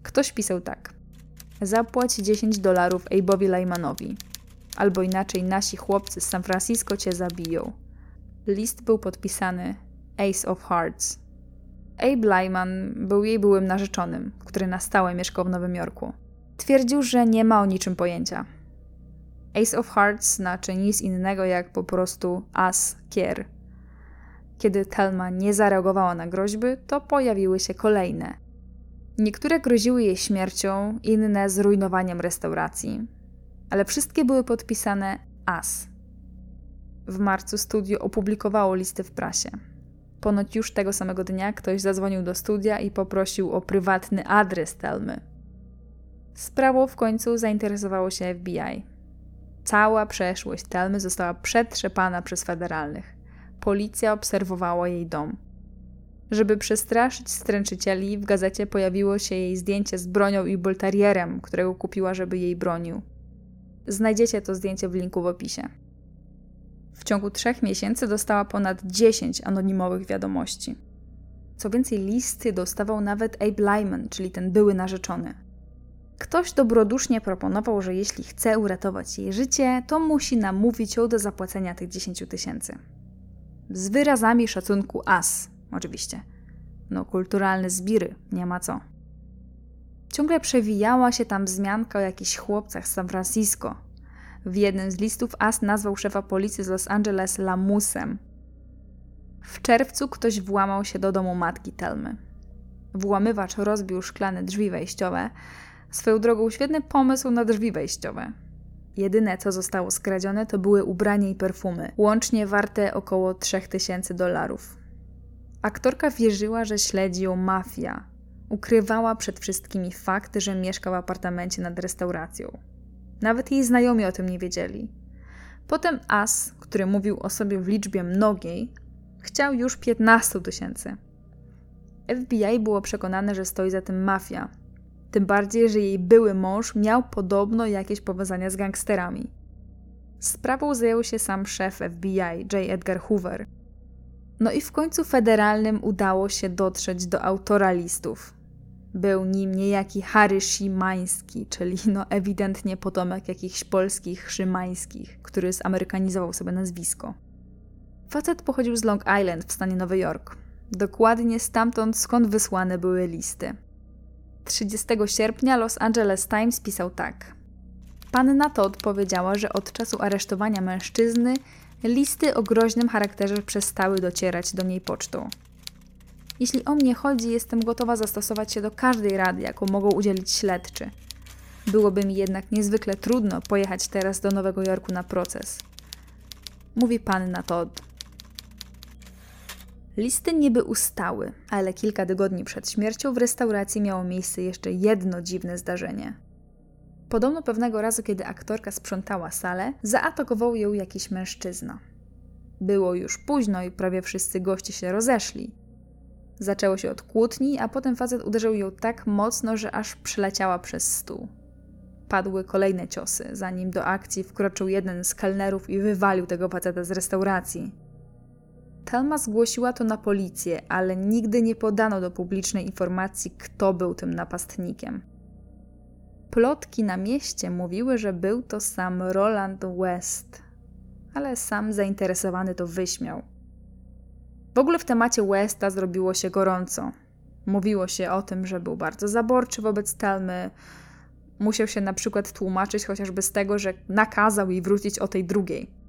Ktoś pisał tak: Zapłać 10 dolarów Abe'owi Lymanowi, albo inaczej nasi chłopcy z San Francisco cię zabiją. List był podpisany Ace of Hearts. Abe Lyman był jej byłym narzeczonym, który na stałe mieszkał w Nowym Jorku. Twierdził, że nie ma o niczym pojęcia. Ace of Hearts znaczy nic innego jak po prostu as kier. Kiedy Telma nie zareagowała na groźby, to pojawiły się kolejne. Niektóre groziły jej śmiercią, inne zrujnowaniem restauracji, ale wszystkie były podpisane as. W marcu studio opublikowało listy w prasie. Ponoć już tego samego dnia ktoś zadzwonił do studia i poprosił o prywatny adres Telmy. Sprawą w końcu zainteresowało się FBI. Cała przeszłość Telmy została przetrzepana przez federalnych. Policja obserwowała jej dom. Żeby przestraszyć stręczycieli, w gazecie pojawiło się jej zdjęcie z bronią i bulterierem, którego kupiła, żeby jej bronił. Znajdziecie to zdjęcie w linku w opisie. W ciągu trzech miesięcy dostała ponad 10 anonimowych wiadomości. Co więcej, listy dostawał nawet Abe Lyman, czyli ten były narzeczony. Ktoś dobrodusznie proponował, że jeśli chce uratować jej życie, to musi namówić ją do zapłacenia tych 10 tysięcy. Z wyrazami szacunku as, oczywiście. No, kulturalne zbiry, nie ma co. Ciągle przewijała się tam wzmianka o jakichś chłopcach z San Francisco, w jednym z listów As nazwał szefa policji z Los Angeles lamusem. W czerwcu ktoś włamał się do domu matki Telmy. Włamywacz rozbił szklane drzwi wejściowe. Swoją drogą świetny pomysł na drzwi wejściowe. Jedyne, co zostało skradzione, to były ubrania i perfumy, łącznie warte około 3000 dolarów. Aktorka wierzyła, że śledzi ją mafia. Ukrywała przed wszystkimi fakt, że mieszka w apartamencie nad restauracją. Nawet jej znajomi o tym nie wiedzieli. Potem As, który mówił o sobie w liczbie mnogiej, chciał już 15 tysięcy. FBI było przekonane, że stoi za tym mafia. Tym bardziej, że jej były mąż miał podobno jakieś powiązania z gangsterami. Sprawą zajął się sam szef FBI, J. Edgar Hoover. No i w końcu federalnym udało się dotrzeć do autora listów, był nim niejaki Harry Szymański, czyli no ewidentnie potomek jakichś polskich Szymańskich, który zamerykanizował sobie nazwisko. Facet pochodził z Long Island w stanie Nowy Jork. Dokładnie stamtąd, skąd wysłane były listy. 30 sierpnia Los Angeles Times pisał tak. Panna Todd powiedziała, że od czasu aresztowania mężczyzny listy o groźnym charakterze przestały docierać do niej pocztą. Jeśli o mnie chodzi, jestem gotowa zastosować się do każdej rady, jaką mogą udzielić śledczy. Byłoby mi jednak niezwykle trudno pojechać teraz do Nowego Jorku na proces. Mówi panna Todd. Listy niby ustały, ale kilka tygodni przed śmiercią w restauracji miało miejsce jeszcze jedno dziwne zdarzenie. Podobno pewnego razu, kiedy aktorka sprzątała salę, zaatakował ją jakiś mężczyzna. Było już późno i prawie wszyscy goście się rozeszli. Zaczęło się od kłótni, a potem facet uderzył ją tak mocno, że aż przeleciała przez stół. Padły kolejne ciosy, zanim do akcji wkroczył jeden z kelnerów i wywalił tego faceta z restauracji. Telma zgłosiła to na policję, ale nigdy nie podano do publicznej informacji, kto był tym napastnikiem. Plotki na mieście mówiły, że był to sam Roland West, ale sam zainteresowany to wyśmiał. W ogóle w temacie Westa zrobiło się gorąco. Mówiło się o tym, że był bardzo zaborczy wobec Telmy. Musiał się na przykład tłumaczyć chociażby z tego, że nakazał jej wrócić o tej drugiej.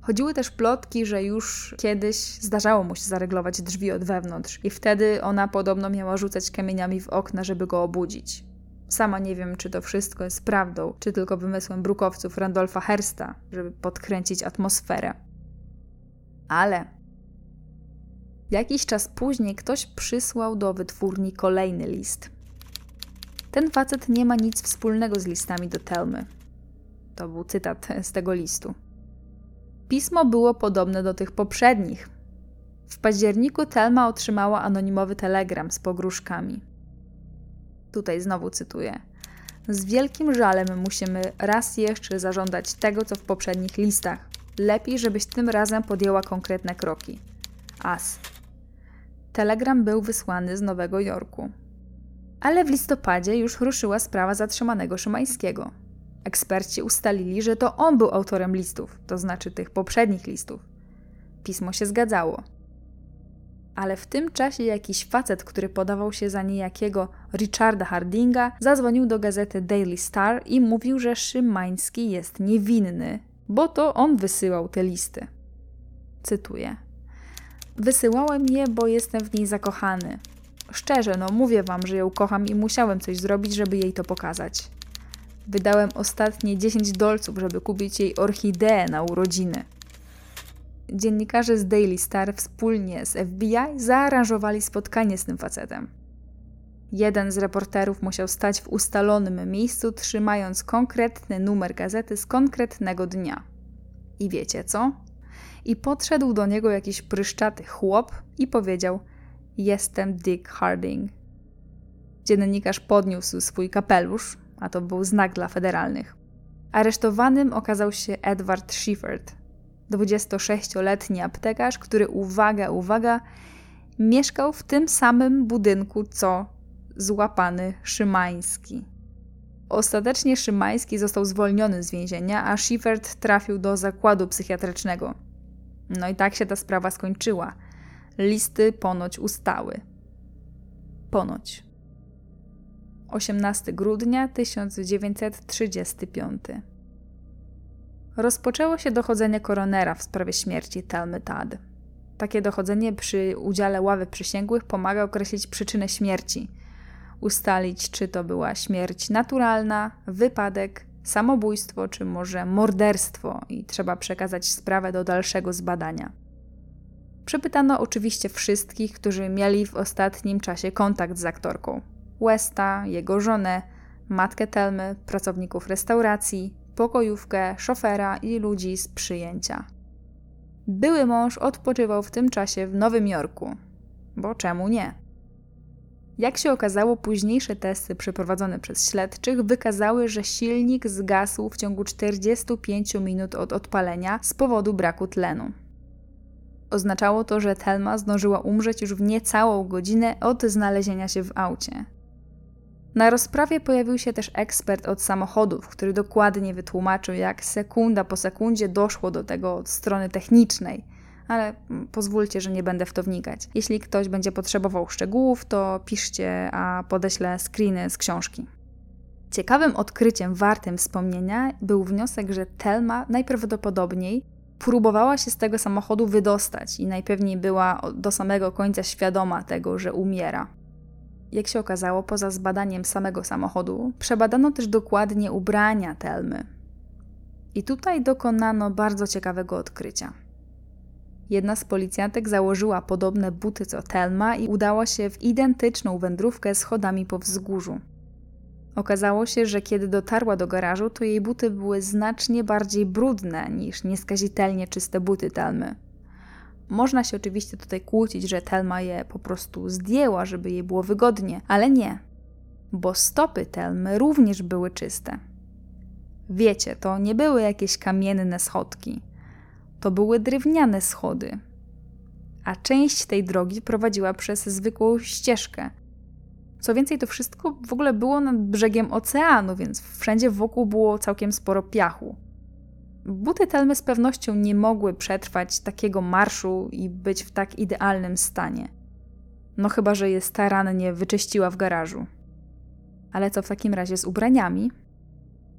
Chodziły też plotki, że już kiedyś zdarzało mu się zareglować drzwi od wewnątrz i wtedy ona podobno miała rzucać kamieniami w okna, żeby go obudzić. Sama nie wiem, czy to wszystko jest prawdą, czy tylko wymysłem brukowców Randolfa Hersta, żeby podkręcić atmosferę. Ale Jakiś czas później ktoś przysłał do wytwórni kolejny list. Ten facet nie ma nic wspólnego z listami do Telmy. To był cytat z tego listu. Pismo było podobne do tych poprzednich. W październiku Telma otrzymała anonimowy telegram z pogróżkami. Tutaj znowu cytuję. Z wielkim żalem musimy raz jeszcze zażądać tego, co w poprzednich listach. Lepiej, żebyś tym razem podjęła konkretne kroki. As. Telegram był wysłany z Nowego Jorku. Ale w listopadzie już ruszyła sprawa zatrzymanego Szymańskiego. Eksperci ustalili, że to on był autorem listów, to znaczy tych poprzednich listów. Pismo się zgadzało. Ale w tym czasie jakiś facet, który podawał się za niejakiego Richarda Hardinga, zadzwonił do gazety Daily Star i mówił, że Szymański jest niewinny, bo to on wysyłał te listy. Cytuję. Wysyłałem je, bo jestem w niej zakochany. Szczerze, no mówię wam, że ją kocham i musiałem coś zrobić, żeby jej to pokazać. Wydałem ostatnie 10 dolców, żeby kupić jej orchideę na urodziny. Dziennikarze z Daily Star wspólnie z FBI zaaranżowali spotkanie z tym facetem. Jeden z reporterów musiał stać w ustalonym miejscu, trzymając konkretny numer gazety z konkretnego dnia. I wiecie co? I podszedł do niego jakiś pryszczaty chłop i powiedział: Jestem Dick Harding. Dziennikarz podniósł swój kapelusz, a to był znak dla federalnych. Aresztowanym okazał się Edward Schiffert, 26-letni aptekarz, który, uwaga, uwaga, mieszkał w tym samym budynku co złapany Szymański. Ostatecznie Szymański został zwolniony z więzienia, a Schiffert trafił do zakładu psychiatrycznego. No i tak się ta sprawa skończyła. Listy ponoć ustały. Ponoć. 18 grudnia 1935. Rozpoczęło się dochodzenie koronera w sprawie śmierci Telmy Tad. Takie dochodzenie przy udziale ławy przysięgłych pomaga określić przyczynę śmierci, ustalić, czy to była śmierć naturalna, wypadek, samobójstwo, czy może morderstwo, i trzeba przekazać sprawę do dalszego zbadania. Przepytano oczywiście wszystkich, którzy mieli w ostatnim czasie kontakt z aktorką. Westa, jego żonę, matkę Telmy, pracowników restauracji, pokojówkę, szofera i ludzi z przyjęcia. Były mąż odpoczywał w tym czasie w Nowym Jorku, bo czemu nie? Jak się okazało, późniejsze testy przeprowadzone przez śledczych wykazały, że silnik zgasł w ciągu 45 minut od odpalenia z powodu braku tlenu. Oznaczało to, że Thelma zdążyła umrzeć już w niecałą godzinę od znalezienia się w aucie. Na rozprawie pojawił się też ekspert od samochodów, który dokładnie wytłumaczył, jak sekunda po sekundzie doszło do tego od strony technicznej, ale pozwólcie, że nie będę w to wnikać. Jeśli ktoś będzie potrzebował szczegółów, to piszcie, a podeślę screeny z książki. Ciekawym odkryciem wartym wspomnienia był wniosek, że Telma najprawdopodobniej próbowała się z tego samochodu wydostać i najpewniej była do samego końca świadoma tego, że umiera. Jak się okazało, poza zbadaniem samego samochodu, przebadano też dokładnie ubrania Telmy. I tutaj dokonano bardzo ciekawego odkrycia. Jedna z policjantek założyła podobne buty co Telma i udała się w identyczną wędrówkę schodami po wzgórzu. Okazało się, że kiedy dotarła do garażu, to jej buty były znacznie bardziej brudne niż nieskazitelnie czyste buty Telmy. Można się oczywiście tutaj kłócić, że Telma je po prostu zdjęła, żeby jej było wygodnie, ale nie, bo stopy Telmy również były czyste. Wiecie, to nie były jakieś kamienne schodki, to były drewniane schody, a część tej drogi prowadziła przez zwykłą ścieżkę. Co więcej, to wszystko w ogóle było nad brzegiem oceanu, więc wszędzie wokół było całkiem sporo piachu. Buty Telmy z pewnością nie mogły przetrwać takiego marszu i być w tak idealnym stanie. No chyba, że je starannie wyczyściła w garażu. Ale co w takim razie z ubraniami?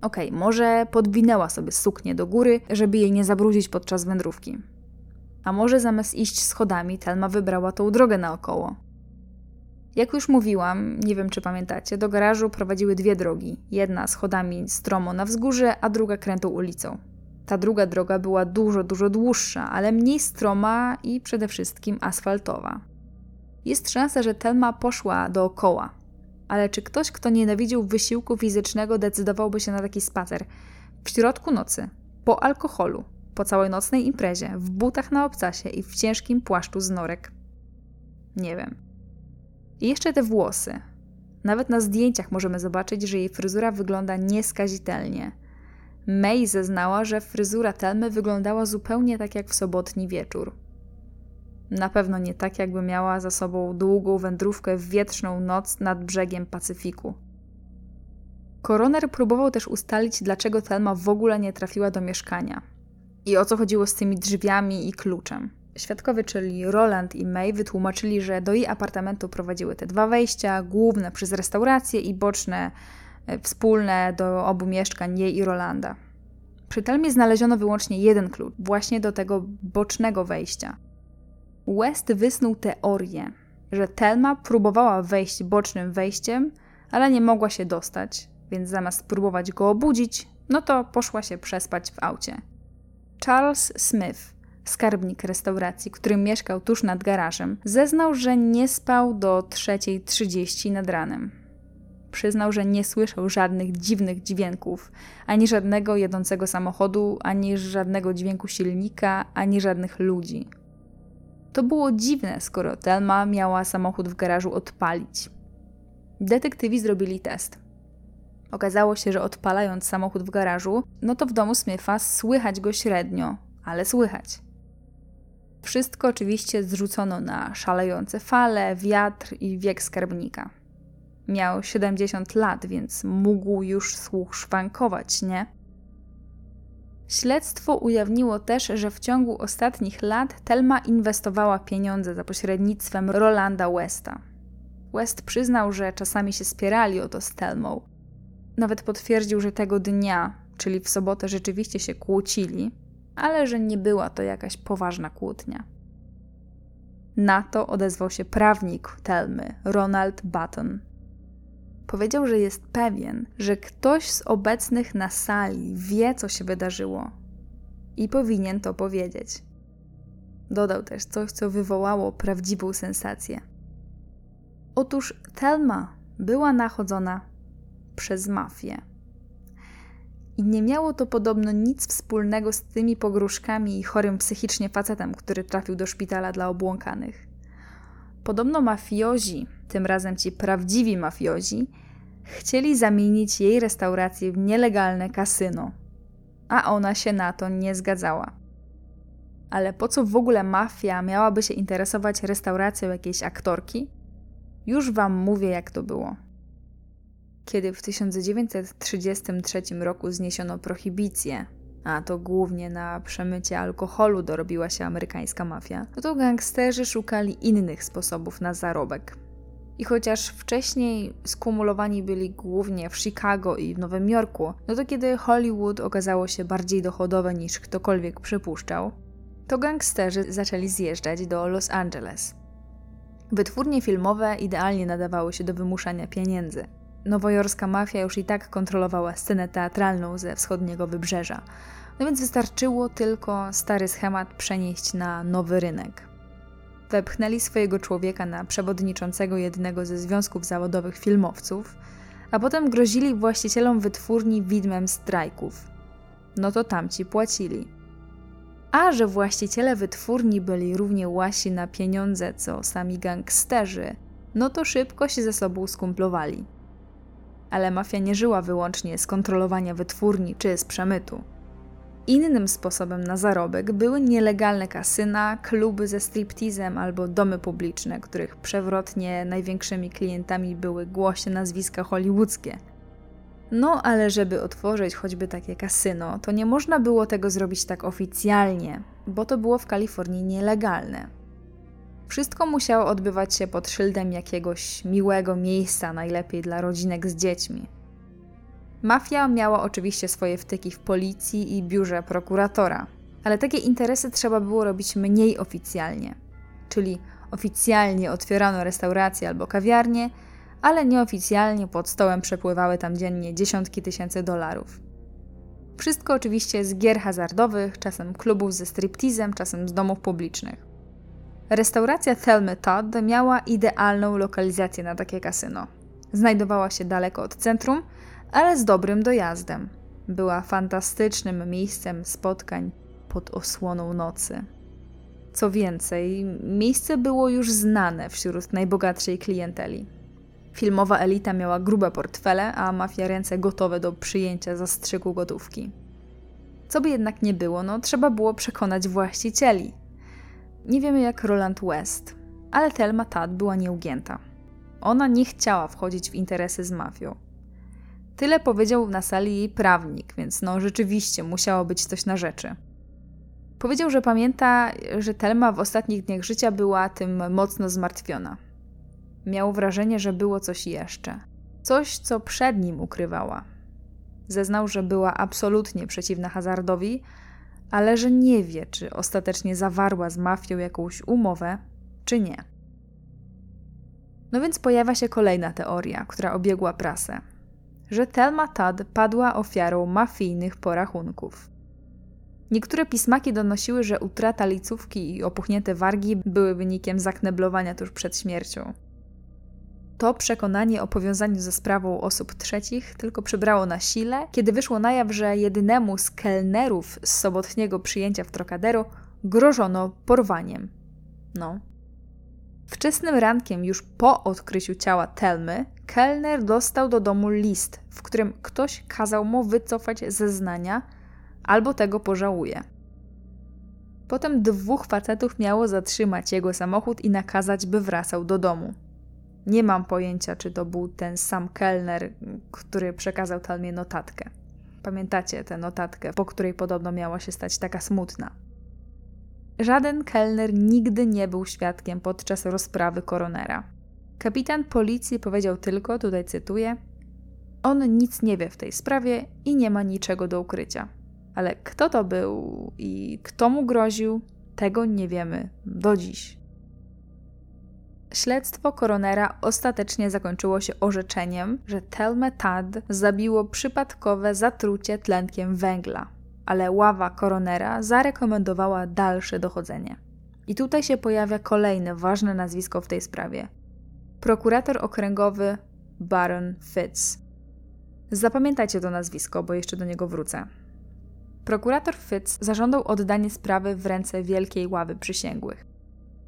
Okej, okay, może podwinęła sobie suknię do góry, żeby jej nie zabrudzić podczas wędrówki. A może zamiast iść schodami, Telma wybrała tą drogę naokoło. Jak już mówiłam, nie wiem czy pamiętacie, do garażu prowadziły dwie drogi. Jedna schodami stromo na wzgórze, a druga krętą ulicą. Ta druga droga była dużo, dużo dłuższa, ale mniej stroma i przede wszystkim asfaltowa. Jest szansa, że Telma poszła dookoła, ale czy ktoś, kto nienawidził wysiłku fizycznego, decydowałby się na taki spacer? W środku nocy, po alkoholu, po całej nocnej imprezie, w butach na obcasie i w ciężkim płaszczu z norek. Nie wiem. I jeszcze te włosy. Nawet na zdjęciach możemy zobaczyć, że jej fryzura wygląda nieskazitelnie. May zeznała, że fryzura Telmy wyglądała zupełnie tak jak w sobotni wieczór. Na pewno nie tak, jakby miała za sobą długą wędrówkę w wietrzną noc nad brzegiem Pacyfiku. Koroner próbował też ustalić, dlaczego Thelma w ogóle nie trafiła do mieszkania i o co chodziło z tymi drzwiami i kluczem. Świadkowie, czyli Roland i May, wytłumaczyli, że do jej apartamentu prowadziły te dwa wejścia, główne przez restaurację i boczne, wspólne do obu mieszkań jej i Rolanda. Przy Telmie znaleziono wyłącznie jeden klucz, właśnie do tego bocznego wejścia. West wysnuł teorię, że Telma próbowała wejść bocznym wejściem, ale nie mogła się dostać, więc zamiast próbować go obudzić, no to poszła się przespać w aucie. Charles Smith, skarbnik restauracji, który mieszkał tuż nad garażem, zeznał, że nie spał do 3.30 nad ranem. Przyznał, że nie słyszał żadnych dziwnych dźwięków, ani żadnego jedącego samochodu, ani żadnego dźwięku silnika, ani żadnych ludzi. To było dziwne, skoro Telma miała samochód w garażu odpalić. Detektywi zrobili test. Okazało się, że odpalając samochód w garażu, no to w domu Smitha słychać go średnio, ale słychać. Wszystko oczywiście zrzucono na szalejące fale, wiatr i wiek skarbnika. Miał 70 lat, więc mógł już słuch szwankować, nie? Śledztwo ujawniło też, że w ciągu ostatnich lat Telma inwestowała pieniądze za pośrednictwem Rolanda Westa. West przyznał, że czasami się spierali o to z Telmą. Nawet potwierdził, że tego dnia, czyli w sobotę, rzeczywiście się kłócili, ale że nie była to jakaś poważna kłótnia. Na to odezwał się prawnik Telmy, Ronald Button. Powiedział, że jest pewien, że ktoś z obecnych na sali wie, co się wydarzyło i powinien to powiedzieć. Dodał też coś, co wywołało prawdziwą sensację. Otóż Telma była nachodzona przez mafię. I nie miało to podobno nic wspólnego z tymi pogróżkami i chorym psychicznie facetem, który trafił do szpitala dla obłąkanych. Podobno mafiozi, tym razem ci prawdziwi mafiozi, chcieli zamienić jej restaurację w nielegalne kasyno, a ona się na to nie zgadzała. Ale po co w ogóle mafia miałaby się interesować restauracją jakiejś aktorki? Już wam mówię, jak to było. Kiedy w 1933 roku zniesiono prohibicję, a to głównie na przemycie alkoholu dorobiła się amerykańska mafia, no to gangsterzy szukali innych sposobów na zarobek. I chociaż wcześniej skumulowani byli głównie w Chicago i w Nowym Jorku, no to kiedy Hollywood okazało się bardziej dochodowe niż ktokolwiek przypuszczał, to gangsterzy zaczęli zjeżdżać do Los Angeles. Wytwórnie filmowe idealnie nadawały się do wymuszania pieniędzy. Nowojorska mafia już i tak kontrolowała scenę teatralną ze wschodniego wybrzeża, no więc wystarczyło tylko stary schemat przenieść na nowy rynek. Wepchnęli swojego człowieka na przewodniczącego jednego ze związków zawodowych filmowców, a potem grozili właścicielom wytwórni widmem strajków. No to tamci płacili. A że właściciele wytwórni byli równie łasi na pieniądze co sami gangsterzy, no to szybko się ze sobą skumplowali ale mafia nie żyła wyłącznie z kontrolowania wytwórni czy z przemytu. Innym sposobem na zarobek były nielegalne kasyna, kluby ze striptizem albo domy publiczne, których przewrotnie największymi klientami były głośne nazwiska hollywoodzkie. No, ale żeby otworzyć choćby takie kasyno, to nie można było tego zrobić tak oficjalnie, bo to było w Kalifornii nielegalne. Wszystko musiało odbywać się pod szyldem jakiegoś miłego miejsca, najlepiej dla rodzinek z dziećmi. Mafia miała oczywiście swoje wtyki w policji i biurze prokuratora, ale takie interesy trzeba było robić mniej oficjalnie. Czyli oficjalnie otwierano restauracje albo kawiarnie, ale nieoficjalnie pod stołem przepływały tam dziennie dziesiątki tysięcy dolarów. Wszystko oczywiście z gier hazardowych, czasem klubów ze striptizem, czasem z domów publicznych. Restauracja Thelmy Todd miała idealną lokalizację na takie kasyno. Znajdowała się daleko od centrum, ale z dobrym dojazdem. była fantastycznym miejscem spotkań pod osłoną nocy. Co więcej, miejsce było już znane wśród najbogatszej klienteli. Filmowa elita miała grube portfele, a mafia ręce gotowe do przyjęcia zastrzyku gotówki. Co by jednak nie było, no trzeba było przekonać właścicieli. Nie wiemy jak Roland West, ale Thelma Tad była nieugięta. Ona nie chciała wchodzić w interesy z mafią. Tyle powiedział na sali jej prawnik, więc no rzeczywiście musiało być coś na rzeczy. Powiedział, że pamięta, że Telma w ostatnich dniach życia była tym mocno zmartwiona. Miał wrażenie, że było coś jeszcze. Coś, co przed nim ukrywała. Zeznał, że była absolutnie przeciwna hazardowi, ale że nie wie, czy ostatecznie zawarła z mafią jakąś umowę, czy nie. No więc pojawia się kolejna teoria, która obiegła prasę, że Telma Tad padła ofiarą mafijnych porachunków. Niektóre pismaki donosiły, że utrata licówki i opuchnięte wargi były wynikiem zakneblowania tuż przed śmiercią. To przekonanie o powiązaniu ze sprawą osób trzecich tylko przybrało na sile, kiedy wyszło na jaw, że jedynemu z kelnerów z sobotniego przyjęcia w Trocadero grożono porwaniem. No. Wczesnym rankiem, już po odkryciu ciała Telmy, kelner dostał do domu list, w którym ktoś kazał mu wycofać zeznania albo tego pożałuje. Potem dwóch facetów miało zatrzymać jego samochód i nakazać, by wracał do domu. Nie mam pojęcia, czy to był ten sam kelner, który przekazał Talmie notatkę. Pamiętacie tę notatkę, po której podobno miała się stać taka smutna. Żaden kelner nigdy nie był świadkiem podczas rozprawy koronera. Kapitan policji powiedział tylko, tutaj cytuję: On nic nie wie w tej sprawie i nie ma niczego do ukrycia. Ale kto to był i kto mu groził, tego nie wiemy do dziś. Śledztwo koronera ostatecznie zakończyło się orzeczeniem, że Telme Tad zabiło przypadkowe zatrucie tlenkiem węgla, ale ława koronera zarekomendowała dalsze dochodzenie. I tutaj się pojawia kolejne ważne nazwisko w tej sprawie. Prokurator okręgowy Baron Fitz. Zapamiętajcie to nazwisko, bo jeszcze do niego wrócę. Prokurator Fitz zażądał oddanie sprawy w ręce Wielkiej Ławy Przysięgłych.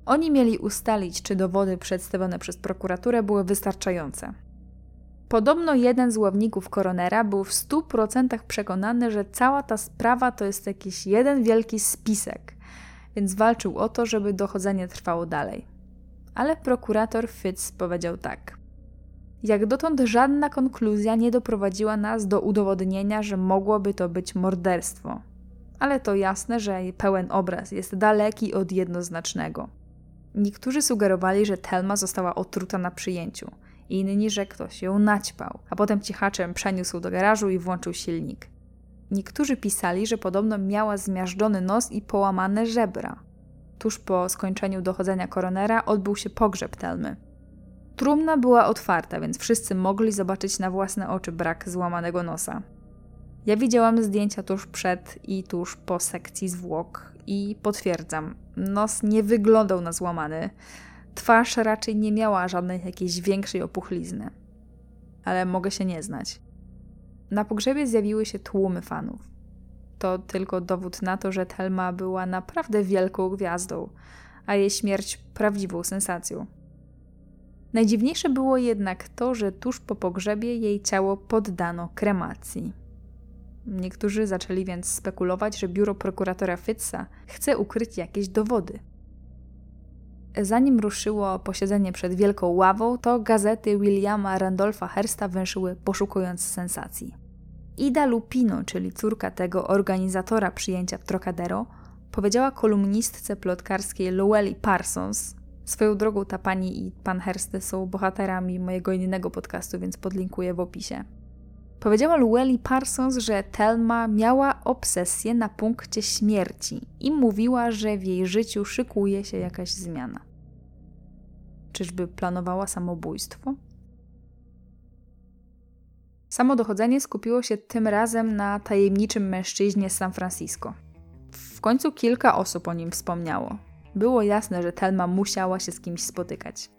Oni mieli ustalić, czy dowody przedstawione przez prokuraturę były wystarczające. Podobno jeden z ławników koronera był w 100% przekonany, że cała ta sprawa to jest jakiś jeden wielki spisek, więc walczył o to, żeby dochodzenie trwało dalej. Ale prokurator Fitz powiedział tak. Jak dotąd żadna konkluzja nie doprowadziła nas do udowodnienia, że mogłoby to być morderstwo. Ale to jasne, że pełen obraz jest daleki od jednoznacznego. Niektórzy sugerowali, że Telma została otruta na przyjęciu, inni, że ktoś ją naćpał, a potem cichaczem przeniósł do garażu i włączył silnik. Niektórzy pisali, że podobno miała zmiażdżony nos i połamane żebra. Tuż po skończeniu dochodzenia koronera odbył się pogrzeb Telmy. Trumna była otwarta, więc wszyscy mogli zobaczyć na własne oczy brak złamanego nosa. Ja widziałam zdjęcia tuż przed i tuż po sekcji zwłok i potwierdzam, nos nie wyglądał na złamany. Twarz raczej nie miała żadnej jakiejś większej opuchlizny. Ale mogę się nie znać. Na pogrzebie zjawiły się tłumy fanów. To tylko dowód na to, że Telma była naprawdę wielką gwiazdą, a jej śmierć prawdziwą sensacją. Najdziwniejsze było jednak to, że tuż po pogrzebie jej ciało poddano kremacji. Niektórzy zaczęli więc spekulować, że biuro prokuratora Fitza chce ukryć jakieś dowody. Zanim ruszyło posiedzenie przed wielką ławą, to gazety Williama Randolpha Hersta węszyły poszukując sensacji. Ida Lupino, czyli córka tego organizatora przyjęcia w Trocadero, powiedziała kolumnistce plotkarskiej Lowelli Parsons, Swoją drogą ta pani i pan Hersty są bohaterami mojego innego podcastu, więc podlinkuję w opisie. Powiedziała Lueli Parsons, że Telma miała obsesję na punkcie śmierci i mówiła, że w jej życiu szykuje się jakaś zmiana. Czyżby planowała samobójstwo? Samo dochodzenie skupiło się tym razem na tajemniczym mężczyźnie z San Francisco. W końcu kilka osób o nim wspomniało. Było jasne, że Telma musiała się z kimś spotykać.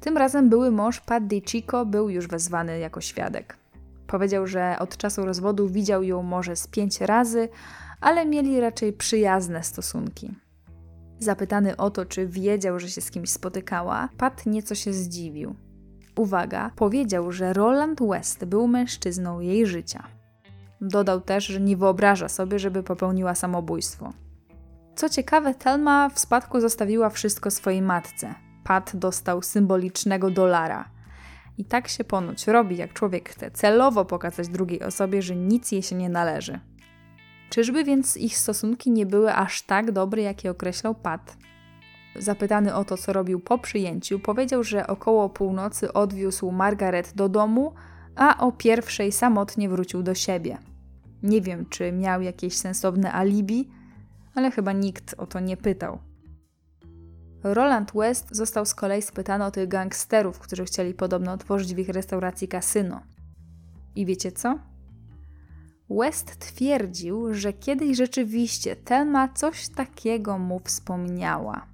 Tym razem były mąż Pat Chico był już wezwany jako świadek. Powiedział, że od czasu rozwodu widział ją może z pięć razy, ale mieli raczej przyjazne stosunki. Zapytany o to, czy wiedział, że się z kimś spotykała, Pat nieco się zdziwił. Uwaga, powiedział, że Roland West był mężczyzną jej życia. Dodał też, że nie wyobraża sobie, żeby popełniła samobójstwo. Co ciekawe, Telma w spadku zostawiła wszystko swojej matce. Pat dostał symbolicznego dolara. I tak się ponoć robi, jak człowiek chce celowo pokazać drugiej osobie, że nic jej się nie należy. Czyżby więc ich stosunki nie były aż tak dobre, jak je określał Pat? Zapytany o to, co robił po przyjęciu, powiedział, że około północy odwiózł Margaret do domu, a o pierwszej samotnie wrócił do siebie. Nie wiem, czy miał jakieś sensowne alibi, ale chyba nikt o to nie pytał. Roland West został z kolei spytany o tych gangsterów, którzy chcieli podobno otworzyć w ich restauracji kasyno. I wiecie co? West twierdził, że kiedyś rzeczywiście Telma coś takiego mu wspomniała.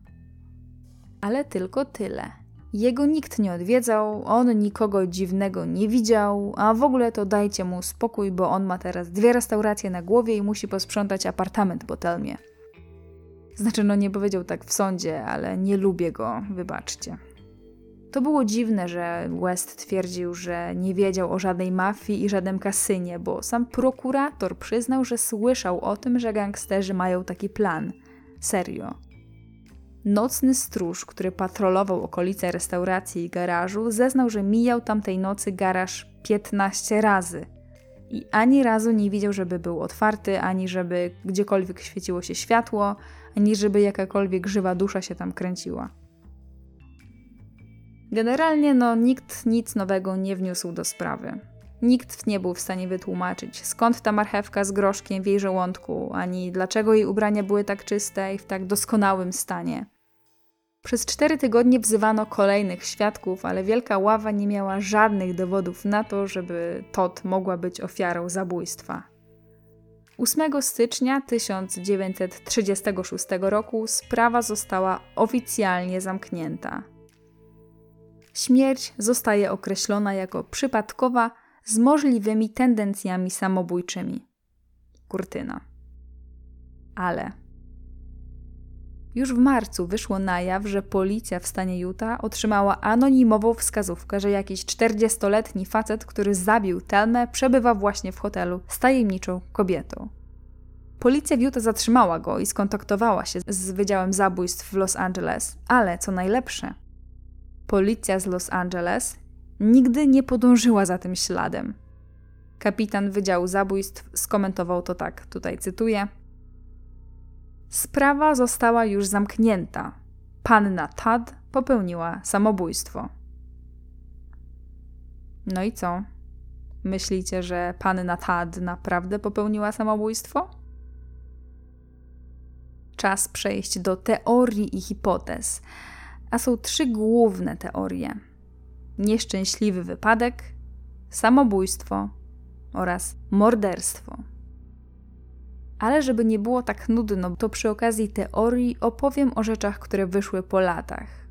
Ale tylko tyle. Jego nikt nie odwiedzał, on nikogo dziwnego nie widział, a w ogóle to dajcie mu spokój, bo on ma teraz dwie restauracje na głowie i musi posprzątać apartament po Telmie. Znaczy, no nie powiedział tak w sądzie, ale nie lubię go, wybaczcie. To było dziwne, że West twierdził, że nie wiedział o żadnej mafii i żadnym kasynie, bo sam prokurator przyznał, że słyszał o tym, że gangsterzy mają taki plan. Serio. Nocny stróż, który patrolował okolice restauracji i garażu, zeznał, że mijał tamtej nocy garaż 15 razy. I ani razu nie widział, żeby był otwarty, ani żeby gdziekolwiek świeciło się światło, ani żeby jakakolwiek żywa dusza się tam kręciła. Generalnie no, nikt nic nowego nie wniósł do sprawy. Nikt nie był w stanie wytłumaczyć, skąd ta marchewka z groszkiem w jej żołądku, ani dlaczego jej ubrania były tak czyste i w tak doskonałym stanie. Przez cztery tygodnie wzywano kolejnych świadków, ale Wielka Ława nie miała żadnych dowodów na to, żeby Todd mogła być ofiarą zabójstwa. 8 stycznia 1936 roku sprawa została oficjalnie zamknięta. Śmierć zostaje określona jako przypadkowa z możliwymi tendencjami samobójczymi. Kurtyna. Ale już w marcu wyszło na jaw, że policja w stanie Utah otrzymała anonimową wskazówkę, że jakiś 40-letni facet, który zabił Telmę, przebywa właśnie w hotelu z tajemniczą kobietą. Policja w Utah zatrzymała go i skontaktowała się z Wydziałem Zabójstw w Los Angeles, ale co najlepsze, policja z Los Angeles nigdy nie podążyła za tym śladem. Kapitan Wydziału Zabójstw skomentował to tak, tutaj cytuję. Sprawa została już zamknięta. Panna Tad popełniła samobójstwo. No i co? Myślicie, że panna Tad naprawdę popełniła samobójstwo? Czas przejść do teorii i hipotez. A są trzy główne teorie: nieszczęśliwy wypadek, samobójstwo oraz morderstwo. Ale żeby nie było tak nudno, to przy okazji teorii opowiem o rzeczach, które wyszły po latach.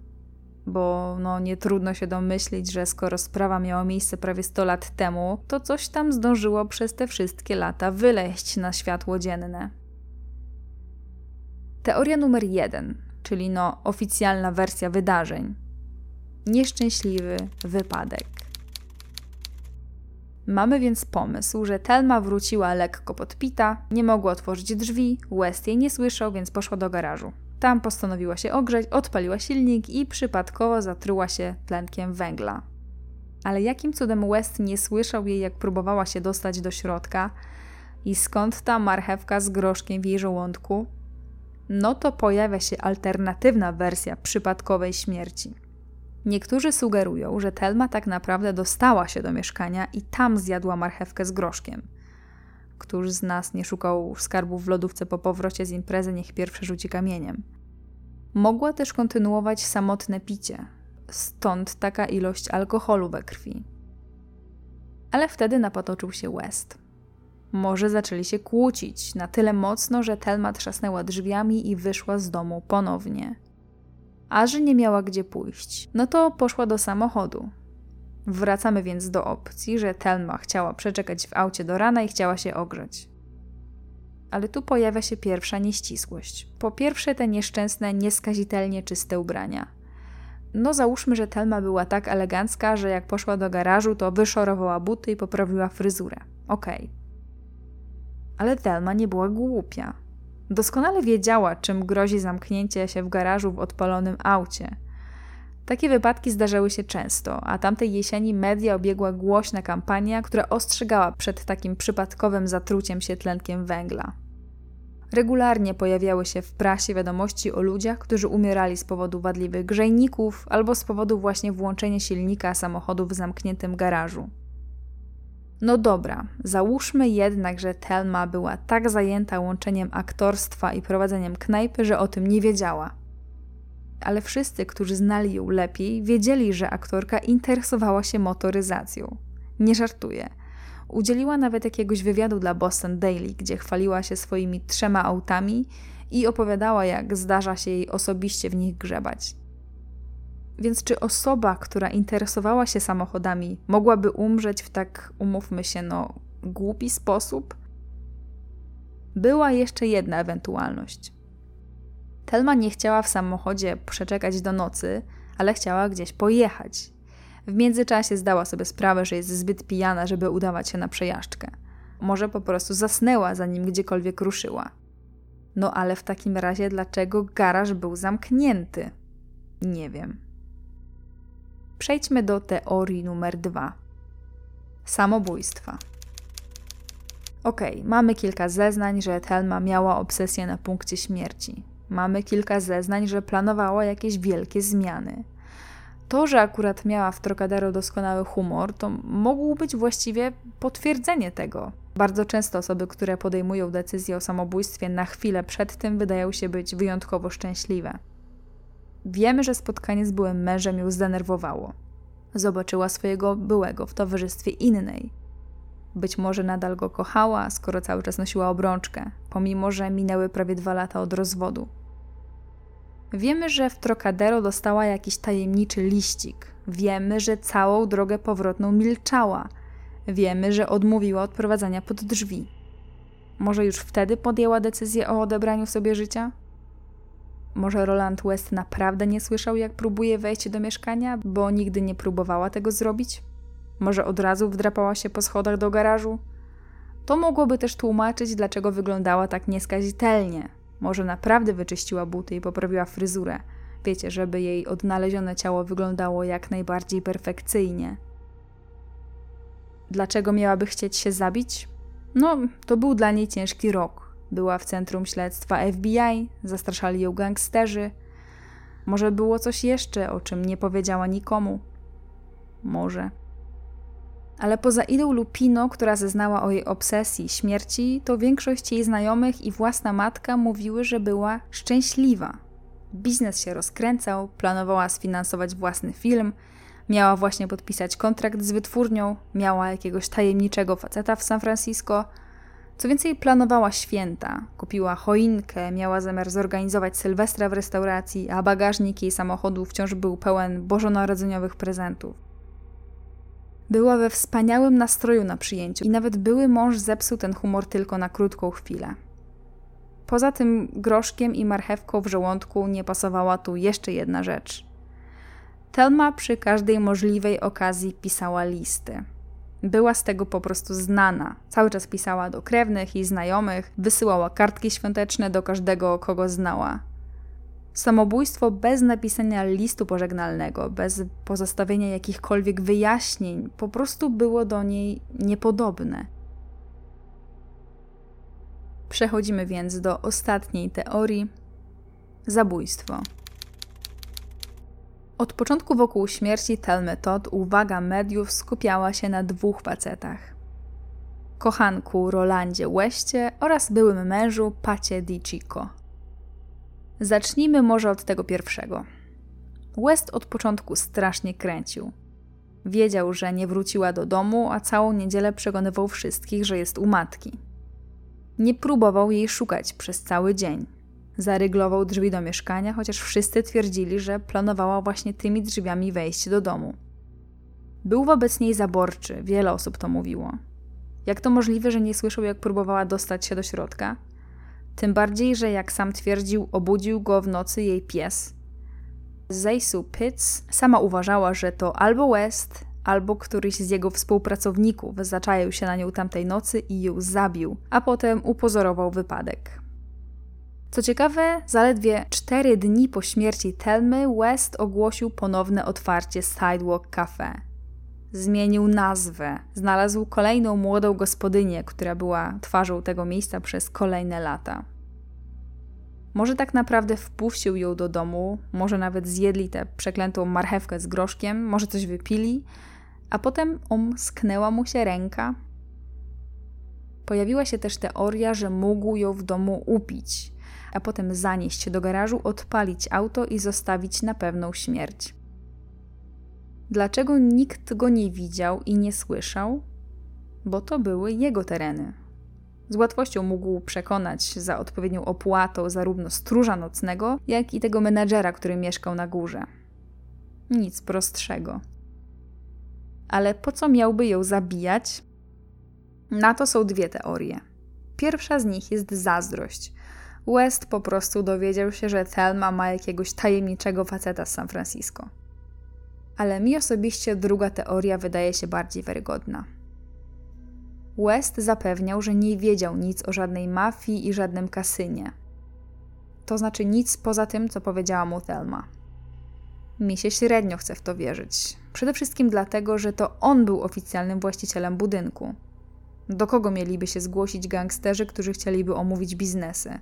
Bo no, nie trudno się domyślić, że skoro sprawa miała miejsce prawie 100 lat temu, to coś tam zdążyło przez te wszystkie lata wyleść na światło dzienne. Teoria numer jeden, czyli no oficjalna wersja wydarzeń. Nieszczęśliwy wypadek. Mamy więc pomysł, że Telma wróciła lekko podpita, nie mogła otworzyć drzwi, West jej nie słyszał, więc poszła do garażu. Tam postanowiła się ogrzeć, odpaliła silnik i przypadkowo zatruła się tlenkiem węgla. Ale jakim cudem West nie słyszał jej, jak próbowała się dostać do środka i skąd ta marchewka z groszkiem w jej żołądku? No to pojawia się alternatywna wersja przypadkowej śmierci. Niektórzy sugerują, że Telma tak naprawdę dostała się do mieszkania i tam zjadła marchewkę z groszkiem. Któż z nas nie szukał skarbów w lodówce po powrocie z imprezy, niech pierwszy rzuci kamieniem. Mogła też kontynuować samotne picie, stąd taka ilość alkoholu we krwi. Ale wtedy napotoczył się West. Może zaczęli się kłócić na tyle mocno, że Telma trzasnęła drzwiami i wyszła z domu ponownie a że nie miała gdzie pójść, no to poszła do samochodu. Wracamy więc do opcji, że Telma chciała przeczekać w aucie do rana i chciała się ogrzeć. Ale tu pojawia się pierwsza nieścisłość. Po pierwsze, te nieszczęsne, nieskazitelnie czyste ubrania. No, załóżmy, że Telma była tak elegancka, że jak poszła do garażu, to wyszorowała buty i poprawiła fryzurę. Okej. Okay. Ale Telma nie była głupia. Doskonale wiedziała, czym grozi zamknięcie się w garażu w odpalonym aucie. Takie wypadki zdarzały się często, a tamtej jesieni media obiegła głośna kampania, która ostrzegała przed takim przypadkowym zatruciem się tlenkiem węgla. Regularnie pojawiały się w prasie wiadomości o ludziach, którzy umierali z powodu wadliwych grzejników albo z powodu właśnie włączenia silnika samochodu w zamkniętym garażu. No dobra, załóżmy jednak, że Telma była tak zajęta łączeniem aktorstwa i prowadzeniem knajpy, że o tym nie wiedziała. Ale wszyscy, którzy znali ją lepiej, wiedzieli, że aktorka interesowała się motoryzacją. Nie żartuję. Udzieliła nawet jakiegoś wywiadu dla Boston Daily, gdzie chwaliła się swoimi trzema autami i opowiadała, jak zdarza się jej osobiście w nich grzebać. Więc czy osoba, która interesowała się samochodami, mogłaby umrzeć w tak, umówmy się, no, głupi sposób? Była jeszcze jedna ewentualność. Telma nie chciała w samochodzie przeczekać do nocy, ale chciała gdzieś pojechać. W międzyczasie zdała sobie sprawę, że jest zbyt pijana, żeby udawać się na przejażdżkę. Może po prostu zasnęła, zanim gdziekolwiek ruszyła. No ale w takim razie, dlaczego garaż był zamknięty? Nie wiem. Przejdźmy do teorii numer dwa. Samobójstwa. Ok, mamy kilka zeznań, że Thelma miała obsesję na punkcie śmierci. Mamy kilka zeznań, że planowała jakieś wielkie zmiany. To, że akurat miała w Trocadero doskonały humor, to mógł być właściwie potwierdzenie tego. Bardzo często osoby, które podejmują decyzję o samobójstwie na chwilę przed tym, wydają się być wyjątkowo szczęśliwe. Wiemy, że spotkanie z byłym mężem ją zdenerwowało. Zobaczyła swojego byłego w towarzystwie innej. Być może nadal go kochała, skoro cały czas nosiła obrączkę, pomimo że minęły prawie dwa lata od rozwodu. Wiemy, że w Trocadero dostała jakiś tajemniczy liścik. Wiemy, że całą drogę powrotną milczała. Wiemy, że odmówiła odprowadzania pod drzwi. Może już wtedy podjęła decyzję o odebraniu sobie życia? Może Roland West naprawdę nie słyszał, jak próbuje wejść do mieszkania, bo nigdy nie próbowała tego zrobić? Może od razu wdrapała się po schodach do garażu? To mogłoby też tłumaczyć, dlaczego wyglądała tak nieskazitelnie. Może naprawdę wyczyściła buty i poprawiła fryzurę. Wiecie, żeby jej odnalezione ciało wyglądało jak najbardziej perfekcyjnie. Dlaczego miałaby chcieć się zabić? No, to był dla niej ciężki rok. Była w centrum śledztwa FBI, zastraszali ją gangsterzy. Może było coś jeszcze, o czym nie powiedziała nikomu. Może. Ale poza Idą Lupino, która zeznała o jej obsesji śmierci, to większość jej znajomych i własna matka mówiły, że była szczęśliwa. Biznes się rozkręcał, planowała sfinansować własny film, miała właśnie podpisać kontrakt z wytwórnią, miała jakiegoś tajemniczego faceta w San Francisco – co więcej, planowała święta. Kupiła choinkę, miała zamiar zorganizować Sylwestra w restauracji, a bagażnik jej samochodu wciąż był pełen bożonarodzeniowych prezentów. Była we wspaniałym nastroju na przyjęciu i nawet były mąż zepsuł ten humor tylko na krótką chwilę. Poza tym groszkiem i marchewką w żołądku nie pasowała tu jeszcze jedna rzecz. Telma przy każdej możliwej okazji pisała listy. Była z tego po prostu znana. Cały czas pisała do krewnych i znajomych, wysyłała kartki świąteczne do każdego, kogo znała. Samobójstwo bez napisania listu pożegnalnego, bez pozostawienia jakichkolwiek wyjaśnień, po prostu było do niej niepodobne. Przechodzimy więc do ostatniej teorii zabójstwo. Od początku wokół śmierci Telmy Todd uwaga mediów skupiała się na dwóch facetach. Kochanku Rolandzie Westie oraz byłym mężu Pacie Di Chico. Zacznijmy może od tego pierwszego. West od początku strasznie kręcił. Wiedział, że nie wróciła do domu, a całą niedzielę przekonywał wszystkich, że jest u matki. Nie próbował jej szukać przez cały dzień. Zaryglował drzwi do mieszkania, chociaż wszyscy twierdzili, że planowała właśnie tymi drzwiami wejść do domu. Był wobec niej zaborczy, wiele osób to mówiło. Jak to możliwe, że nie słyszał, jak próbowała dostać się do środka? Tym bardziej, że jak sam twierdził, obudził go w nocy jej pies. Zejsu Pitts sama uważała, że to albo West, albo któryś z jego współpracowników zaczaił się na nią tamtej nocy i ją zabił, a potem upozorował wypadek. Co ciekawe, zaledwie cztery dni po śmierci Telmy West ogłosił ponowne otwarcie Sidewalk Cafe. Zmienił nazwę, znalazł kolejną młodą gospodynię, która była twarzą tego miejsca przez kolejne lata. Może tak naprawdę wpuścił ją do domu, może nawet zjedli tę przeklętą marchewkę z groszkiem, może coś wypili, a potem omsknęła mu się ręka. Pojawiła się też teoria, że mógł ją w domu upić, a potem zanieść do garażu, odpalić auto i zostawić na pewną śmierć. Dlaczego nikt go nie widział i nie słyszał? Bo to były jego tereny. Z łatwością mógł przekonać za odpowiednią opłatą zarówno stróża nocnego, jak i tego menadżera, który mieszkał na górze. Nic prostszego. Ale po co miałby ją zabijać? Na to są dwie teorie. Pierwsza z nich jest zazdrość. West po prostu dowiedział się, że Thelma ma jakiegoś tajemniczego faceta z San Francisco. Ale mi osobiście druga teoria wydaje się bardziej wiarygodna. West zapewniał, że nie wiedział nic o żadnej mafii i żadnym kasynie. To znaczy nic poza tym, co powiedziała mu Thelma. Mi się średnio chce w to wierzyć. Przede wszystkim dlatego, że to on był oficjalnym właścicielem budynku. Do kogo mieliby się zgłosić gangsterzy, którzy chcieliby omówić biznesy?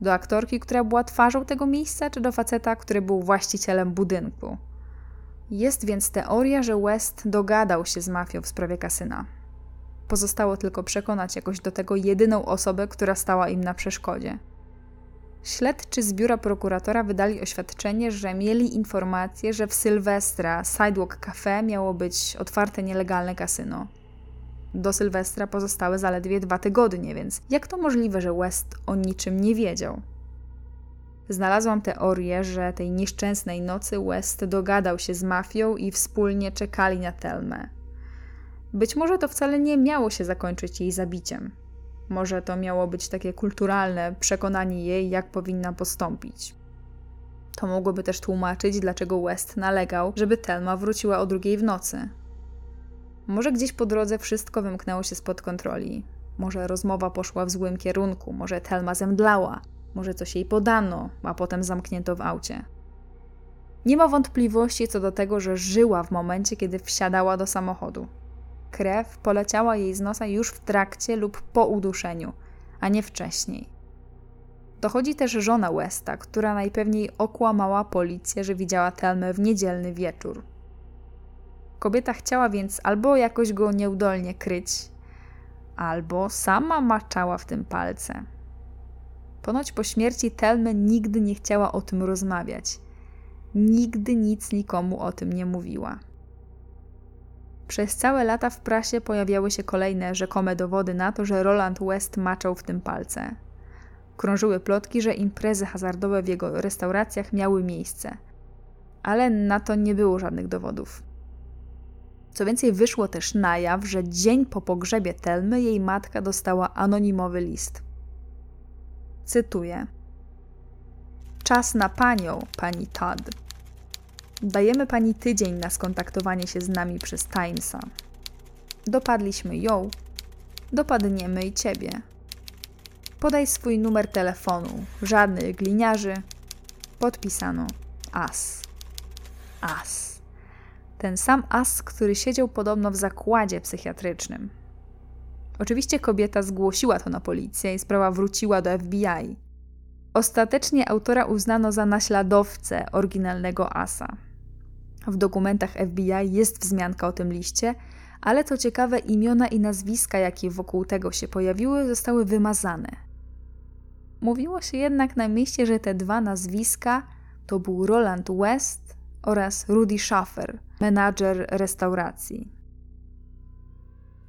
Do aktorki, która była twarzą tego miejsca, czy do faceta, który był właścicielem budynku? Jest więc teoria, że West dogadał się z mafią w sprawie kasyna. Pozostało tylko przekonać jakoś do tego jedyną osobę, która stała im na przeszkodzie. Śledczy z biura prokuratora wydali oświadczenie, że mieli informację, że w Sylwestra Sidewalk Cafe miało być otwarte nielegalne kasyno. Do Sylwestra pozostały zaledwie dwa tygodnie, więc jak to możliwe, że West o niczym nie wiedział? Znalazłam teorię, że tej nieszczęsnej nocy West dogadał się z mafią i wspólnie czekali na Telmę. Być może to wcale nie miało się zakończyć jej zabiciem. Może to miało być takie kulturalne przekonanie jej, jak powinna postąpić. To mogłoby też tłumaczyć, dlaczego West nalegał, żeby Telma wróciła o drugiej w nocy. Może gdzieś po drodze wszystko wymknęło się spod kontroli. Może rozmowa poszła w złym kierunku, może Telma zemdlała, może coś jej podano, a potem zamknięto w aucie. Nie ma wątpliwości co do tego, że żyła w momencie, kiedy wsiadała do samochodu. Krew poleciała jej z nosa już w trakcie lub po uduszeniu, a nie wcześniej. Dochodzi też żona Westa, która najpewniej okłamała policję, że widziała Telmę w niedzielny wieczór. Kobieta chciała więc albo jakoś go nieudolnie kryć, albo sama maczała w tym palce. Ponoć po śmierci Telmy nigdy nie chciała o tym rozmawiać. Nigdy nic nikomu o tym nie mówiła. Przez całe lata w prasie pojawiały się kolejne rzekome dowody na to, że Roland West maczał w tym palce. Krążyły plotki, że imprezy hazardowe w jego restauracjach miały miejsce. Ale na to nie było żadnych dowodów. Co więcej, wyszło też na jaw, że dzień po pogrzebie Telmy jej matka dostała anonimowy list. Cytuję: Czas na panią, pani Todd. Dajemy pani tydzień na skontaktowanie się z nami przez Timesa. Dopadliśmy ją, dopadniemy i ciebie. Podaj swój numer telefonu, żadnych gliniarzy. Podpisano As. As. Ten sam As, który siedział podobno w zakładzie psychiatrycznym. Oczywiście kobieta zgłosiła to na policję i sprawa wróciła do FBI. Ostatecznie autora uznano za naśladowcę oryginalnego Asa. W dokumentach FBI jest wzmianka o tym liście, ale co ciekawe, imiona i nazwiska, jakie wokół tego się pojawiły, zostały wymazane. Mówiło się jednak na mieście, że te dwa nazwiska to był Roland West oraz Rudy Schaffer, menadżer restauracji.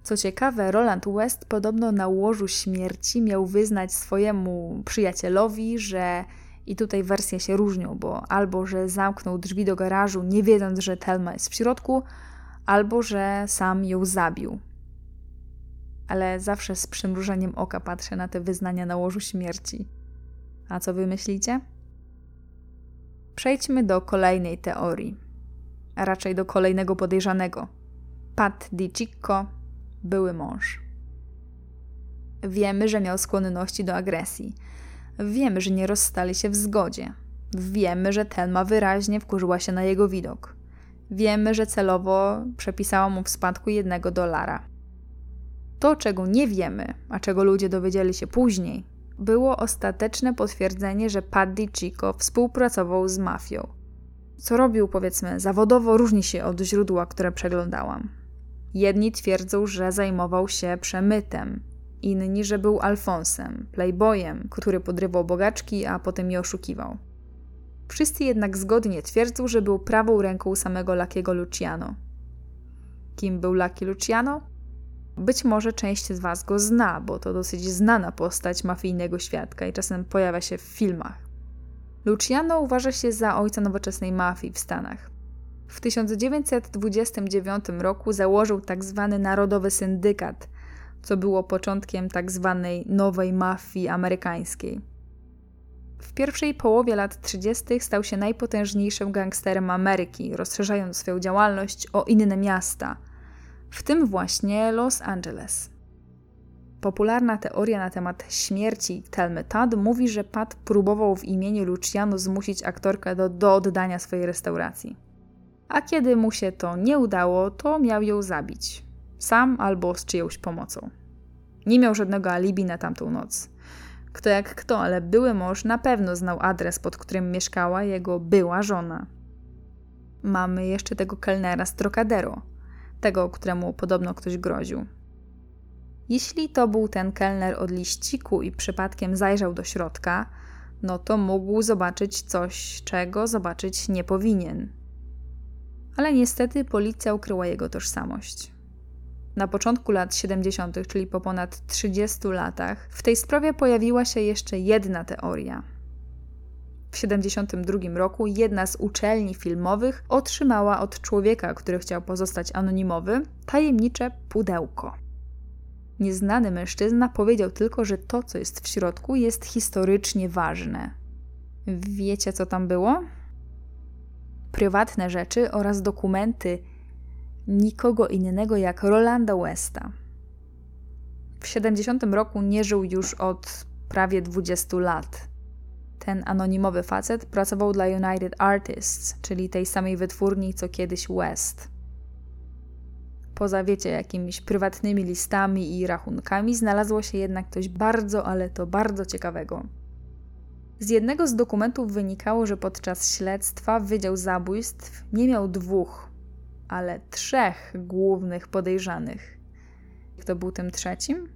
Co ciekawe, Roland West podobno na łożu śmierci miał wyznać swojemu przyjacielowi, że i tutaj wersje się różnią, bo albo że zamknął drzwi do garażu, nie wiedząc, że Telma jest w środku, albo że sam ją zabił. Ale zawsze z przymrużeniem oka patrzę na te wyznania na łożu śmierci. A co wy myślicie? Przejdźmy do kolejnej teorii, a raczej do kolejnego podejrzanego. Pat Di Cicco, były mąż. Wiemy, że miał skłonności do agresji. Wiemy, że nie rozstali się w zgodzie. Wiemy, że Telma wyraźnie wkurzyła się na jego widok. Wiemy, że celowo przepisała mu w spadku jednego dolara. To, czego nie wiemy, a czego ludzie dowiedzieli się później, było ostateczne potwierdzenie, że Paddy Chico współpracował z mafią. Co robił, powiedzmy, zawodowo różni się od źródła, które przeglądałam. Jedni twierdzą, że zajmował się przemytem, inni, że był Alfonsem, playboyem, który podrywał bogaczki, a potem je oszukiwał. Wszyscy jednak zgodnie twierdzą, że był prawą ręką samego Lakiego Luciano. Kim był Lucky Luciano? Być może część z Was go zna, bo to dosyć znana postać mafijnego świadka i czasem pojawia się w filmach. Luciano uważa się za ojca nowoczesnej mafii w Stanach. W 1929 roku założył tzw. Tak Narodowy Syndykat, co było początkiem tzw. Tak nowej mafii amerykańskiej. W pierwszej połowie lat 30. stał się najpotężniejszym gangsterem Ameryki, rozszerzając swoją działalność o inne miasta, w tym właśnie Los Angeles. Popularna teoria na temat śmierci Telmy Tad mówi, że Pat próbował w imieniu Luciano zmusić aktorkę do, do oddania swojej restauracji. A kiedy mu się to nie udało, to miał ją zabić. Sam albo z czyjąś pomocą. Nie miał żadnego alibi na tamtą noc. Kto jak kto, ale były mąż na pewno znał adres, pod którym mieszkała jego była żona. Mamy jeszcze tego kelnera z Trocadero, tego, któremu podobno ktoś groził. Jeśli to był ten kelner od liściku i przypadkiem zajrzał do środka, no to mógł zobaczyć coś, czego zobaczyć nie powinien. Ale niestety policja ukryła jego tożsamość na początku lat 70., czyli po ponad 30 latach, w tej sprawie pojawiła się jeszcze jedna teoria. W 1972 roku jedna z uczelni filmowych otrzymała od człowieka, który chciał pozostać anonimowy, tajemnicze pudełko. Nieznany mężczyzna powiedział tylko, że to, co jest w środku, jest historycznie ważne. Wiecie, co tam było? Prywatne rzeczy oraz dokumenty nikogo innego jak Rolanda Westa. W 70 roku nie żył już od prawie 20 lat. Ten anonimowy facet pracował dla United Artists, czyli tej samej wytwórni co kiedyś West. Poza wiecie, jakimiś prywatnymi listami i rachunkami, znalazło się jednak coś bardzo, ale to bardzo ciekawego. Z jednego z dokumentów wynikało, że podczas śledztwa Wydział Zabójstw nie miał dwóch, ale trzech głównych podejrzanych. Kto był tym trzecim?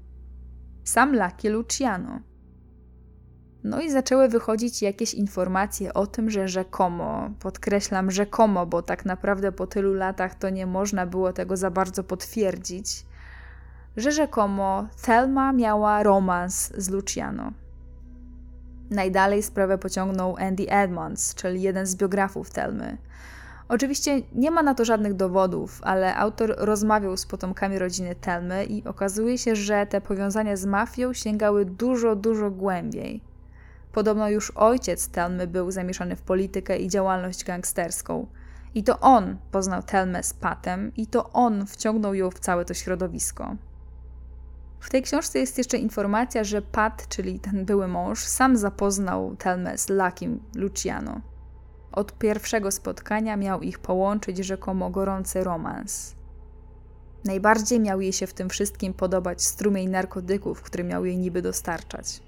Sam Lucky Luciano. No i zaczęły wychodzić jakieś informacje o tym, że rzekomo, podkreślam rzekomo, bo tak naprawdę po tylu latach to nie można było tego za bardzo potwierdzić, że rzekomo Thelma miała romans z Luciano. Najdalej sprawę pociągnął Andy Edmonds, czyli jeden z biografów Thelmy. Oczywiście nie ma na to żadnych dowodów, ale autor rozmawiał z potomkami rodziny Telmy i okazuje się, że te powiązania z mafią sięgały dużo, dużo głębiej. Podobno już ojciec Telmy był zamieszany w politykę i działalność gangsterską. I to on poznał Telmę z Patem, i to on wciągnął ją w całe to środowisko. W tej książce jest jeszcze informacja, że Pat, czyli ten były mąż, sam zapoznał Telmę z Lakim Luciano. Od pierwszego spotkania miał ich połączyć rzekomo gorący romans. Najbardziej miał jej się w tym wszystkim podobać strumień narkotyków, który miał jej niby dostarczać.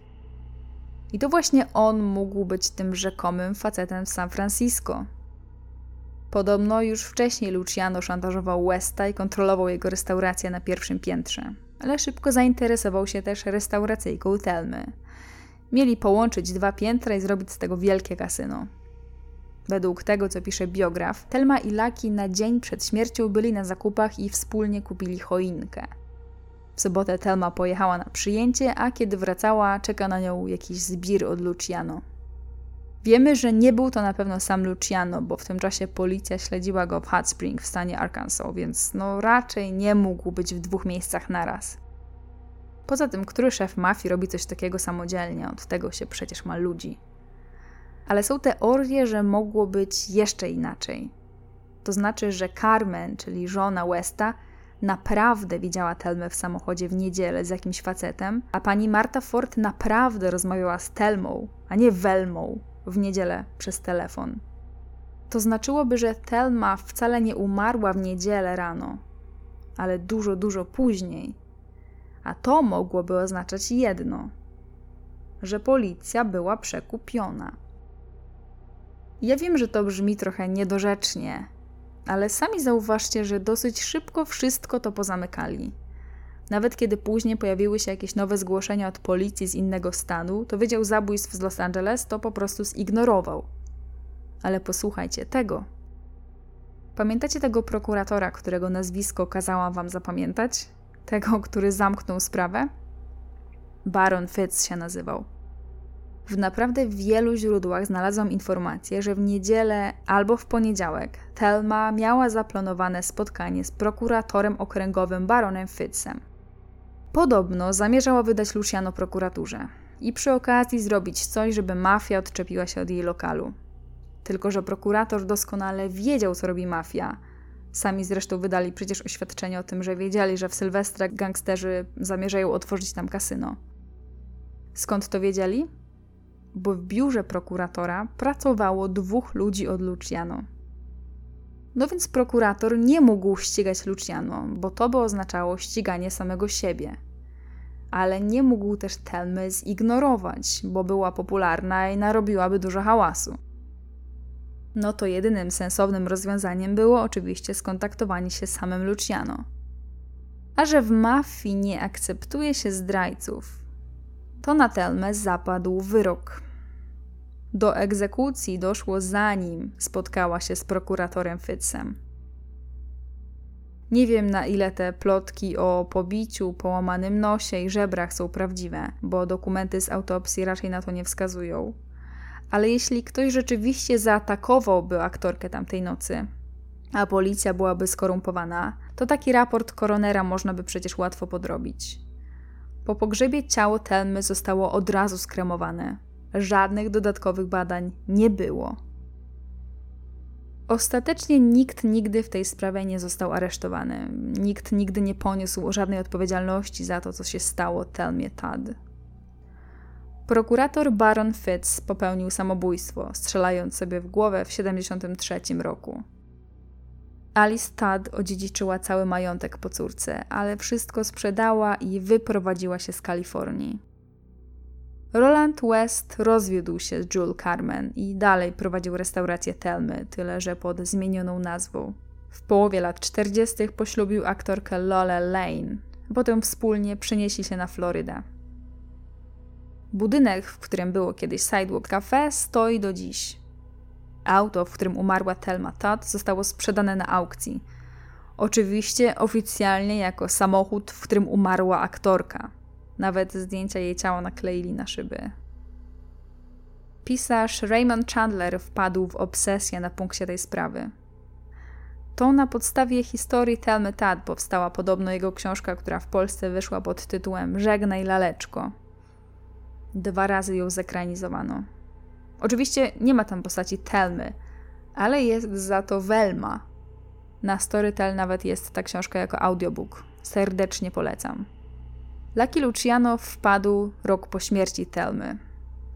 I to właśnie on mógł być tym rzekomym facetem w San Francisco. Podobno już wcześniej Luciano szantażował Westa i kontrolował jego restaurację na pierwszym piętrze, ale szybko zainteresował się też restauracyjką Telmy. Mieli połączyć dwa piętra i zrobić z tego wielkie kasyno. Według tego, co pisze biograf, Telma i Laki na dzień przed śmiercią byli na zakupach i wspólnie kupili choinkę. W sobotę Telma pojechała na przyjęcie, a kiedy wracała, czeka na nią jakiś zbir od Luciano. Wiemy, że nie był to na pewno sam Luciano, bo w tym czasie policja śledziła go w Hot Spring w stanie Arkansas, więc no raczej nie mógł być w dwóch miejscach naraz. Poza tym, który szef mafii robi coś takiego samodzielnie? Od tego się przecież ma ludzi. Ale są teorie, że mogło być jeszcze inaczej. To znaczy, że Carmen, czyli żona Westa, naprawdę widziała Telmę w samochodzie w niedzielę z jakimś facetem, a pani Marta Ford naprawdę rozmawiała z Telmą, a nie Welmą, w niedzielę przez telefon. To znaczyłoby, że Telma wcale nie umarła w niedzielę rano, ale dużo, dużo później. A to mogłoby oznaczać jedno: że policja była przekupiona. Ja wiem, że to brzmi trochę niedorzecznie, ale sami zauważcie, że dosyć szybko wszystko to pozamykali. Nawet kiedy później pojawiły się jakieś nowe zgłoszenia od policji z innego stanu, to Wydział Zabójstw z Los Angeles to po prostu zignorował. Ale posłuchajcie tego. Pamiętacie tego prokuratora, którego nazwisko kazałam wam zapamiętać? Tego, który zamknął sprawę? Baron Fitz się nazywał. W naprawdę wielu źródłach znalazłam informację, że w niedzielę albo w poniedziałek Thelma miała zaplanowane spotkanie z prokuratorem okręgowym baronem Fitzem. Podobno zamierzała wydać Luciano prokuraturze i przy okazji zrobić coś, żeby mafia odczepiła się od jej lokalu. Tylko, że prokurator doskonale wiedział, co robi mafia. Sami zresztą wydali przecież oświadczenie o tym, że wiedzieli, że w Sylwestra gangsterzy zamierzają otworzyć tam kasyno. Skąd to wiedzieli? Bo w biurze prokuratora pracowało dwóch ludzi od Luciano. No więc prokurator nie mógł ścigać Luciano, bo to by oznaczało ściganie samego siebie. Ale nie mógł też Telmy zignorować, bo była popularna i narobiłaby dużo hałasu. No to jedynym sensownym rozwiązaniem było oczywiście skontaktowanie się z samym Luciano. A że w mafii nie akceptuje się zdrajców, to na Telmę zapadł wyrok do egzekucji doszło zanim spotkała się z prokuratorem Fitzem. Nie wiem na ile te plotki o pobiciu, połamanym nosie i żebrach są prawdziwe, bo dokumenty z autopsji raczej na to nie wskazują. Ale jeśli ktoś rzeczywiście zaatakowałby aktorkę tamtej nocy, a policja byłaby skorumpowana, to taki raport koronera można by przecież łatwo podrobić. Po pogrzebie ciało Telmy zostało od razu skremowane, Żadnych dodatkowych badań nie było. Ostatecznie nikt nigdy w tej sprawie nie został aresztowany. Nikt nigdy nie poniósł żadnej odpowiedzialności za to, co się stało Telmie Tad. Prokurator Baron Fitz popełnił samobójstwo, strzelając sobie w głowę w 1973 roku. Alice Tad odziedziczyła cały majątek po córce, ale wszystko sprzedała i wyprowadziła się z Kalifornii. Roland West rozwiódł się z Jules Carmen i dalej prowadził restaurację Telmy, tyle że pod zmienioną nazwą. W połowie lat 40. poślubił aktorkę Lola Lane. Potem wspólnie przenieśli się na Florydę. Budynek, w którym było kiedyś Sidewalk Cafe, stoi do dziś. Auto, w którym umarła Telma Todd, zostało sprzedane na aukcji. Oczywiście oficjalnie jako samochód, w którym umarła aktorka. Nawet zdjęcia jej ciała nakleili na szyby. Pisarz Raymond Chandler wpadł w obsesję na punkcie tej sprawy. To na podstawie historii Telmy Tad powstała podobno jego książka, która w Polsce wyszła pod tytułem Żegnaj laleczko. Dwa razy ją zekranizowano. Oczywiście nie ma tam postaci Telmy, ale jest za to Velma. Na Storytel nawet jest ta książka jako audiobook. Serdecznie polecam. Lucky Luciano wpadł rok po śmierci Telmy.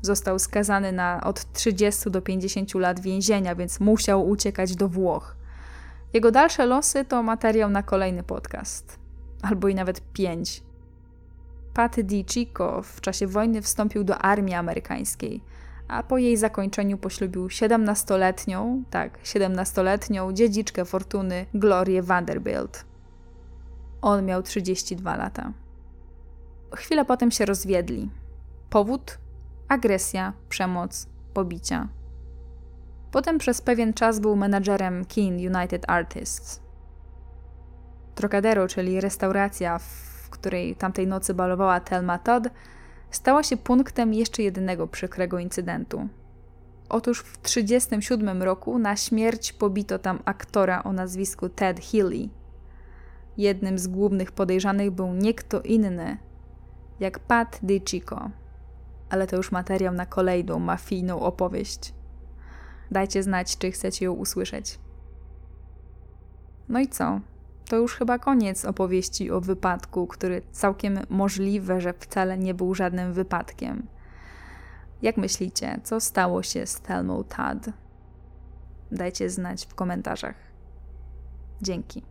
Został skazany na od 30 do 50 lat więzienia, więc musiał uciekać do Włoch. Jego dalsze losy to materiał na kolejny podcast, albo i nawet pięć. Pat Di Chico w czasie wojny wstąpił do armii amerykańskiej, a po jej zakończeniu poślubił 17-letnią, tak, 17-letnią dziedziczkę fortuny Glorię Vanderbilt. On miał 32 lata. Chwilę potem się rozwiedli. Powód? Agresja, przemoc, pobicia. Potem przez pewien czas był menadżerem Keen United Artists. Trocadero, czyli restauracja, w której tamtej nocy balowała Thelma Todd, stała się punktem jeszcze jednego przykrego incydentu. Otóż w 1937 roku na śmierć pobito tam aktora o nazwisku Ted Healy. Jednym z głównych podejrzanych był nie kto inny, jak Pat DiCicco. Ale to już materiał na kolejną mafijną opowieść. Dajcie znać, czy chcecie ją usłyszeć. No i co? To już chyba koniec opowieści o wypadku, który całkiem możliwe, że wcale nie był żadnym wypadkiem. Jak myślicie, co stało się z Thelmą Tad? Dajcie znać w komentarzach. Dzięki.